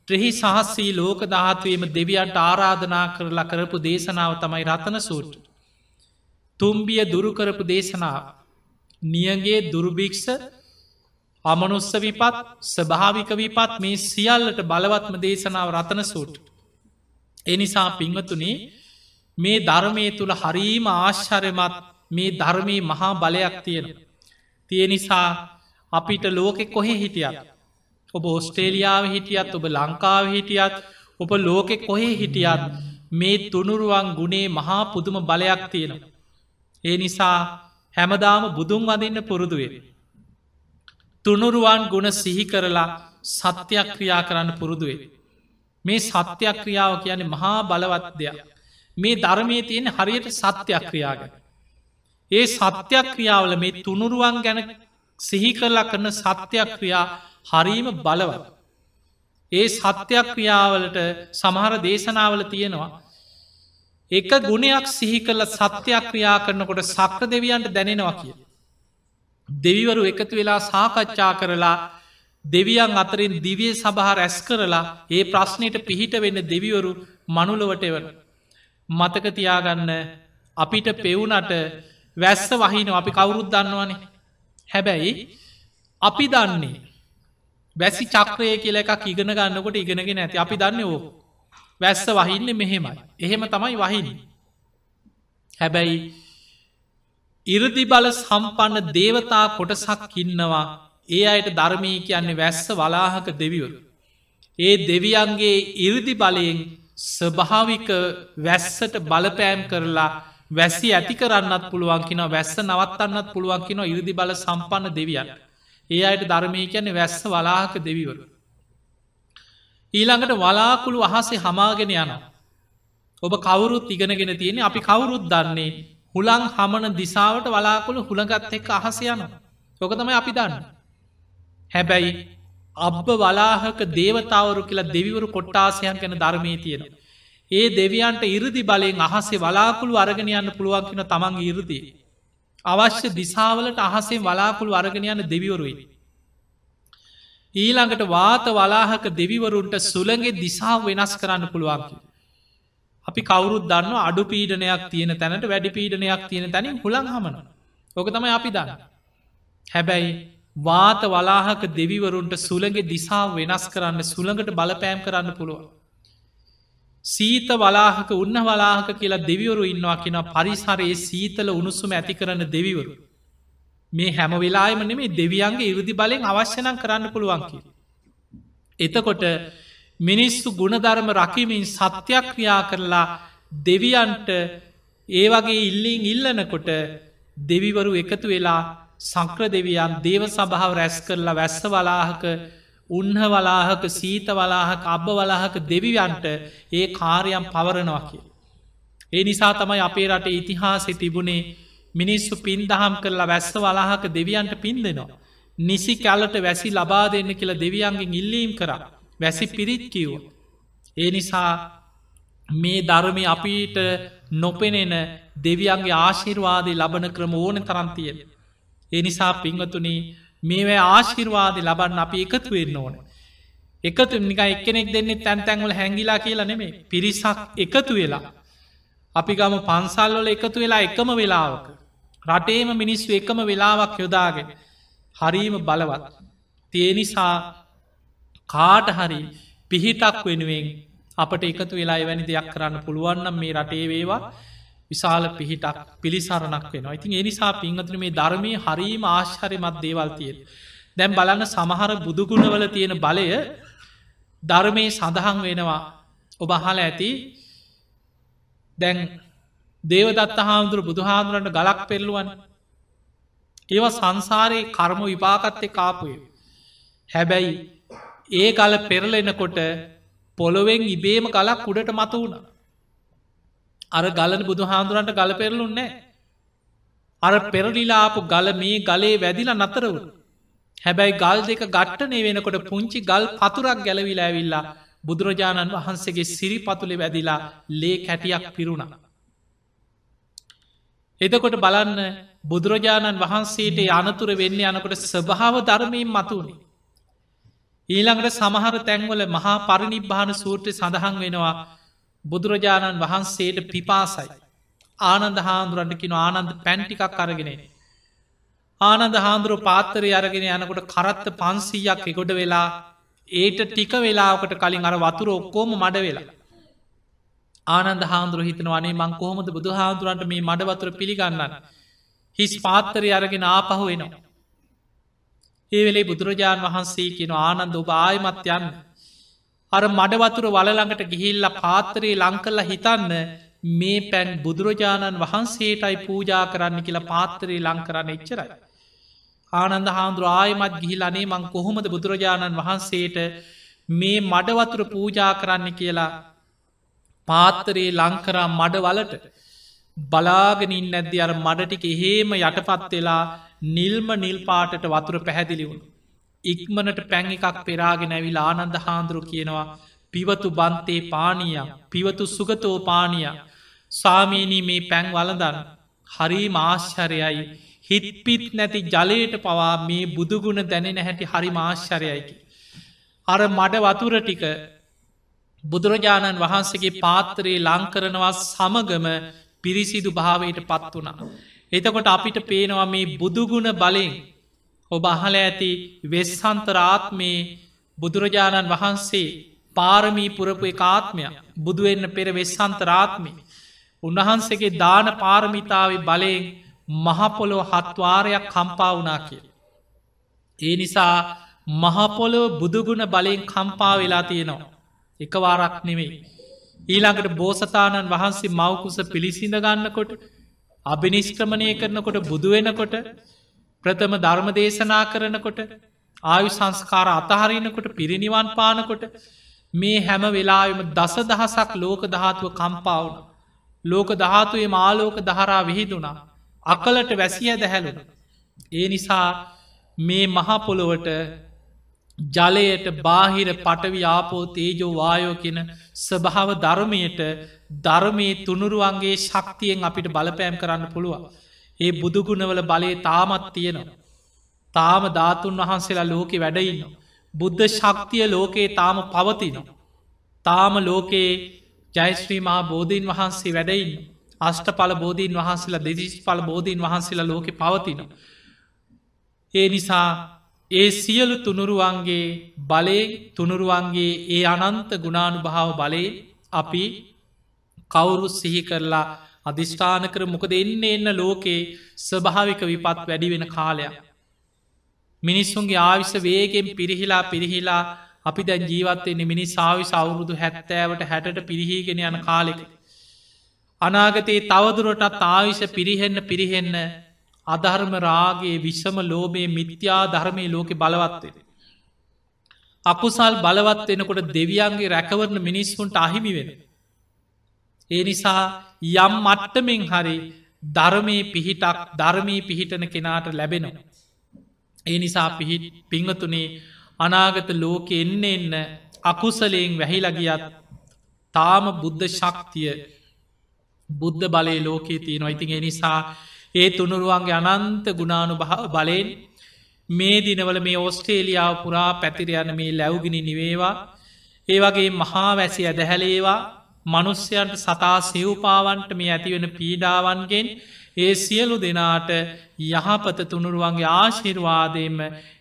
Speaker 1: ත්‍රහි සහස්සී ලෝක ධාත්වීම දෙවියන්ට ආරාධනා කරලා කරපු දේශනාව තමයි රතන සූට්. තුම්බිය දුරුකරපු දේශනාව. නියගේ දුරුභික්ෂ අමනුස්ස විපත් ස්භාවික විපත් මේ සියල්ලට බලවත්ම දේශනාව රතන සූට්. එනිසා පිංවතුනේ මේ ධර්මය තුළ හරීම ආශ්චරයමත් මේ ධර්මී මහා බලයක් තියෙන. තිය නිසා අපිට ලෝකෙ කොහෙ හිටියත්. ඔබ ඔස්ටේලියාව හිටියත් ඔබ ලංකාව හිටියත් ඔබ ලෝකෙ කොහෙ හිටියත් මේ තුනුරුවන් ගුණේ මහා පුදුම බලයක් තියෙන. ඒ නිසා හැමදාම බුදුන් වදින්න පුරුදුවේ. තුනුරුවන් ගුණ සිහි කරලා සත්‍යයක් ක්‍රියා කරන්න පුරුදුවේ. මේ සත්‍යයක් ක්‍රියාව කියන්නේ මහා බලවත් දෙයක්. මේ ධර්මය තියෙන හරියට සත්‍යයක් ක්‍රියාගෙන. ඒ සත්‍යයක් ක්‍රියාවල මේ තුනුරුවන් ගැන සිහි කරලා කරන සත්‍යයක් ක්‍රියා හරීම බලවත්. ඒ සත්‍යයක් ක්‍රියාවලට සමහර දේශනාවල තියෙනවා. එක ගුණයක් සිහි කළ සත්‍යයක් ක්‍රියා කරනකොට සක්‍ර දෙවියන්ට දැනෙනවා කිය. දෙවිවරු එකතු වෙලා සාකච්ඡා කරලා දෙවියන් අතරින් දිවිය සභහ රැස් කරලා ඒ ප්‍රශ්නයට පිහිට වෙන්න දෙවිවරු මනුලවට එවන. මතකතියාගන්න අපිට පෙවුනට වැස්ස වහින අපි කවුරුත් දන්නවනේ හැබැයි අපි දන්නේ වැසි චක්‍රය කියල එකක් ඉගෙන ගන්නකොට ඉගෙනගෙන ඇති අපි දන්න ඕ වැස්ස වහින්න මෙහෙමයි එහෙම තමයි වහිනි හැබැයි ඉරදි බල සම්පන්න දේවතා කොටසක් ඉන්නවා ඒ අයට ධර්මී කියන්නේ වැස්ස වලාහක දෙවිවරු ඒ දෙවියන්ගේ ඉරදි බලයෙන් ස්භාවික වැස්සට බලපෑම් කරලා වැසි ඇති කරන්නත් පුළුවන් කින වැස්ස නවත්තන්නත් පුළුවන් කින ඉරදි බල සම්පන්න දෙවියන්. ඒ අයට ධර්මය කියන්නේ වැස්ස වලාහක දෙවිවරු. ඊළඟට වලාකුළු අහසේ හමාගෙන යන. ඔබ කවුරුත් ඉගෙනගෙන තියෙන අපි කවුරුත් දන්නේ හුළං හමන දිසාවට වලාකුළු හුළගත් එක්ක අහස යන. ඔක තමයි අපි දන්න. හැබැයි අබ්බ වලාහක දේවතාවරු කියලා දෙවිවරු කොට්ටාසයන් ගැන ධර්මී තියෙන. ඒ දෙවියන්ට ඉරදි බලයෙන් අහසේ වලාකුළු අරගෙන යන්න පුළුවන්කින තමන්ගේ ඉරදී. අවශ්‍ය දිසාවලට අහසේ වලාකුළු අරගෙන යන්න දෙවිවරුයි. ඊළඟට වාත වලාහක දෙවිවරුන්ට සුළගේ දිසාාව වෙනස් කරන්න පුළුවන්කි. අපි කවුරුත් දන්න අඩු පීඩනයක් තියෙන තැනට වැඩි පීඩනයක් තියෙන තැනින් හුළන් හමන. ඕක තමයි අපි දන්න. හැබැයි වාත වලාහක දෙවිවරුන්ට සුළගේ දිසා වෙනස් කරන්න සුළඟට බලපෑම් කරන්න පුළුවන්. සීත වලාහක උන්න වලාහක කියලා දෙවිවරු ඉන්නවා කියෙන පරිසරයේ සීතල උණුසුම ඇති කරන්න දෙවිවරු. මේ හැම වෙලායම නෙමේ දෙවියන්ගේ ඉරුදි බලෙන් අවශ්‍යනං කරන්න පුළුවන්කි. එතකොට මිනිස්සු ගුණධර්ම රකිමින් සත්‍යයක් ක්‍රියා කරලා දෙවියන්ට ඒ වගේ ඉල්ලින් ඉල්ලනකොට දෙවිවරු එකතු වෙලා සංක්‍ර දෙවියන් දේව සභාව රැස් කරලා වැස්ස වලාහක උන්හ වලාහක සීත වලාහක අබ්බ වලාහක දෙවියන්ට ඒ කාරයම් පවරනවා කිය. ඒ නිසා තමයි අපේ රට ඉතිහාසෙ තිබුණේ මිනිස්සු පින් දහම් කරලා වැස්ස වලාහක දෙවියන්ට පින් දෙනවා. නිසි කැලට වැසි ලබා දෙන්න කියලා දෙවියන්ගෙන් ඉල්ලීම් කර වැසි පිරිත් කිව්ව. ඒ නිසා මේ ධර්මය අපිට නොපෙනෙන දෙවියන්ගේ ආශිර්වාදය ලබන ක්‍රම ඕන තරන්තියෙන්. එනිසා පිංවතුනි මේවැ ආශිර්වාද ලබන්න අපි එකතු වෙන්න ඕන. එකතු නික එක්කෙනෙක් දෙන්නේ තැන් තැන්වල හැඟිලා කියලා නෙමේ පිරිසක් එකතු වෙලා. අපි ගම පන්සල්වල එකතු වෙලා එකම වෙලාවක. රටේම මිනිස්සු එකම වෙලාවක් යොදාගෙන. හරීම බලවත්. තියනිසා කාට හරි පිහිටක් වෙනුවෙන් අපට එකතු වෙලා වැනි දෙයක් කරන්න පුළුවන්නම් මේ රටේ වේවා විශාල පිහිටක් පිළිසරණක් වෙනවා ඉතින් එනිසා පිංහතුන මේ ධර්මය හරීම ආශ්චරයමත් දේවල්තියෙන් දැම් බලන්න සමහර බුදුගුණවල තියෙන බලය ධර්මය සඳහන් වෙනවා ඔබ අහල ඇති දැන් දේවදත්ත හාමුදුර බුදුහාදුරන්ට ගලක් පෙරලුවන් ඒව සංසාරයේ කර්ම විපාකත්තය කාපුය හැබැයි ඒ කල පෙරලෙනකොට පොළොවෙන් ඉබේම ගලක් උඩට මත වුණ. අර ගලන බුදු හාමුදුරන්ට ගල පෙරලුන්නේ අර පෙරලිලාපු ගල මේ ගලේ වැදිල නතරවුණ හැබැයි ගල් දෙක ගට්ටනේ වෙනකොට පුංචි ගල් පතුරක් ගැලවිලා ඇවිල්ලා බුදුරජාණන් වහන්සේගේ සිරි පතුලෙ වැදිලා ලේ කැටියක් පිරුණ. එතකොට බලන්න බුදුරජාණන් වහන්සේට අනතුර වෙන්න යනකොට ස්වභාව ධර්මයෙන් මතුවනේ. ඊළඟට සමහර තැන්වල මහා පරිනිබ්භාන සූත්‍රය සඳහන් වෙනවා බුදුරජාණන් වහන්සේට පිපාසයි. ආනන්ද හාන්දුරන්ටකින ආනන්ද පැන්ටිකක් අරගෙනෙන. ආනන්ද හාන්දුරුව පාත්තරය අරගෙන යනකොට කරත්ත පන්සීයක් එකොඩ වෙලා ඒට ටික වෙලාකට කලින් අර වතුර ඔක්කෝම මඩ වෙලා. ආනන්ද හාන්දුර හිතන වනේ මං කොහොමද බුදු හාන්දුරන්ට මේ මඩවතුර පිළිගන්නන්න. හිස් පාත්තරය අරගෙන ආපහු වෙනවා. ඒ වෙලේ බුදුරජාණන් වහන්සේ කියන ආනන්ද ඔබ ආයමත් යන්න. අර මඩවතුර වලළඟට ගිහිල්ල පාත්තරයේ ලංකල්ල හිතන්න මේ පැන් බුදුරජාණන් වහන්සේටයි පූජා කරන්න කියලා පාත්තරයේ ලං කරන්න එච්චරයි. ආනන්ද හාමුදුර ආයමත් ගිහිල් අනේ මං කොහොමද බුදුරජාණන් වහන්සේට මේ මඩවතුර පූජා කරන්න කියලා පාත්තරයේ ලංකරා මඩවලට බලාගෙනින් නැද්දි අර මඩටික එහෙම යටපත් වෙලා නිල්ම නිල්පාටට වතුර පැහැදිලිවුණ. ඉක්මනට පැන් එකක් පෙරාගෙන ඇවිල් ආනන්ද හාන්දුරු කියනවා පිවතු බන්තේ පානිය පිවතු සුගතෝ පානිය සාමීනී මේ පැන් වලදන් හරි මාශ්චරයයි හිත්පිත් නැති ජලයට පවා මේ බුදුගුණ දැනෙන හැටි හරි මාශ්චරයයිකි. අර මඩ වතුර ටික බුදුරජාණන් වහන්සේගේ පාත්තරයේ ලංකරනවා සමගම පිරිසිදු භාවයට පත් වනා. එතකොට අපිට පේනවා මේ බුදුගුණ බලෙන් ඔබ අහල ඇති වෙස්සන්තරාත්මේ බුදුරජාණන් වහන්සේ පාරමී පුරපු කාත්මයක් බුදුවෙන්න පෙර වෙස්සන්තරාත්මේ උන්වහන්සේගේ දාන පාරමිතාව බලයෙන් මහපොලොව හත්වාරයක් කම්පා වනා කිය. ඒ නිසා මහපොලොව බුදුගුණ බලයෙන් කම්පා වෙලා තියෙනවා. එකවාරක් නෙවෙයි. ඊළඟට බෝසතාණන් වහන්සේ මවකුස පිළිසිඳ ගන්නකොට අභිනිස්ක්‍රමණය කරනකොට බුදුවෙනකොට ප්‍රථම ධර්ම දේශනා කරනකොට ආයු සංස්කාර අතහරිනකොට පිරිනිවන් පානකොට මේ හැම වෙලාම දස දහසක් ලෝක දහතුව කම්පාවුන. ලෝක දහතුවේ මාලෝක දහරා විහිදුනා. අකලට වැසිය දැහැලුන. ඒ නිසා මේ මහපොළොවට ජලයට බාහිර පටවි ආපෝ තේජෝ වායෝ කියෙන ස්වභාව ධර්මයට ධර්මයේ තුනුරුවන්ගේ ශක්තියෙන් අපිට බලපෑම් කරන්න පුළුවන්. ඒ බුදුගුණවල බලය තාමත් තියෙනවා. තාම ධාතුන් වහන්සේලා ලෝකෙ වැඩඉන්න. බුද්ධ ශක්තිය ලෝකයේ තාම පවතිනවා. තාම ලෝකයේ ජයිස්ත්‍රී මහා බෝධීන් වහන්සේ වැඩයින්න. අෂ්ට පල බෝධීන් වහන්සේලා දෙදිස් පල බෝධීන් වහන්සේලා ලෝකෙ පවතින. ඒ නිසා ඒ සියලු තුනුරුවන්ගේ බලේ තුනුරුවන්ගේ ඒ අනන්ත ගුණානු භාව බලේ අපි කවුරු සිහි කරලා අධිෂ්ඨාන කර මොකද එන්න එන්න ලෝකයේ ස්වභාවික විපත් වැඩි වෙන කාලයක්. මිනිස්සුන්ගේ ආවිස වේගෙන් පිරිහිලා පිරිහිලා අපි දැන් ජීවත්වයන්නේ මිනිස් ආවිස අවුරුදු හැත්තෑවට හැට පිරිහීගෙන යන කාලෙක. අනාගතයේ තවදුරටත් ආවිෂ පිරිහෙන්න පිරිහෙන්න අධර්ම රාගේ විශ්වම ලෝබයේ මිත්‍යා ධර්මය ලෝකෙ බලවත්වෙන. අකුසල් බලවත් වෙනකොට දෙවියන්ගේ රැකවරණ මිනිස්සුන්ට අහිමි වෙන. ඒ නිසා යම් මට්ටමෙන් හරි ධර්මය පිහිටක් ධර්මී පිහිටන කෙනාට ලැබෙනවා. ඒ නිසා පිහිට පිංහතුනේ අනාගත ලෝකෙ එන්න එන්න අකුසලයෙන් වැහිලගියත් තාම බුද්ධ ශක්තිය බුද්ධ බලය ලෝකයේ තියෙන ඉතින් නිසා ඒ තුනුරුවන්ගේ අනන්ත ගුණානු බලයෙන් මේ දිනවල මේ ඔස්ට්‍රේලියාව පුරා පැතිරයන මේ ලැව්ගිනි නිවේවා ඒවගේ මහා වැසි ඇදහැලේවා මනුස්්‍යයන්ට සතා සිව්පාවන්ට මේ ඇතිවෙන පීඩාවන්ගෙන් ඒ සියලු දෙනාට යහපත තුනුරුවන්ගේ ආශිර්වාදයම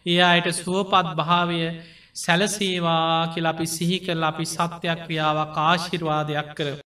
Speaker 1: ඒ අයට සුවපත් භාවය සැලසේවා කියල අපි සිහි කරලා අපි සත්‍යයක් ක්‍රියාවක් ආශිර්වාදයක් කර.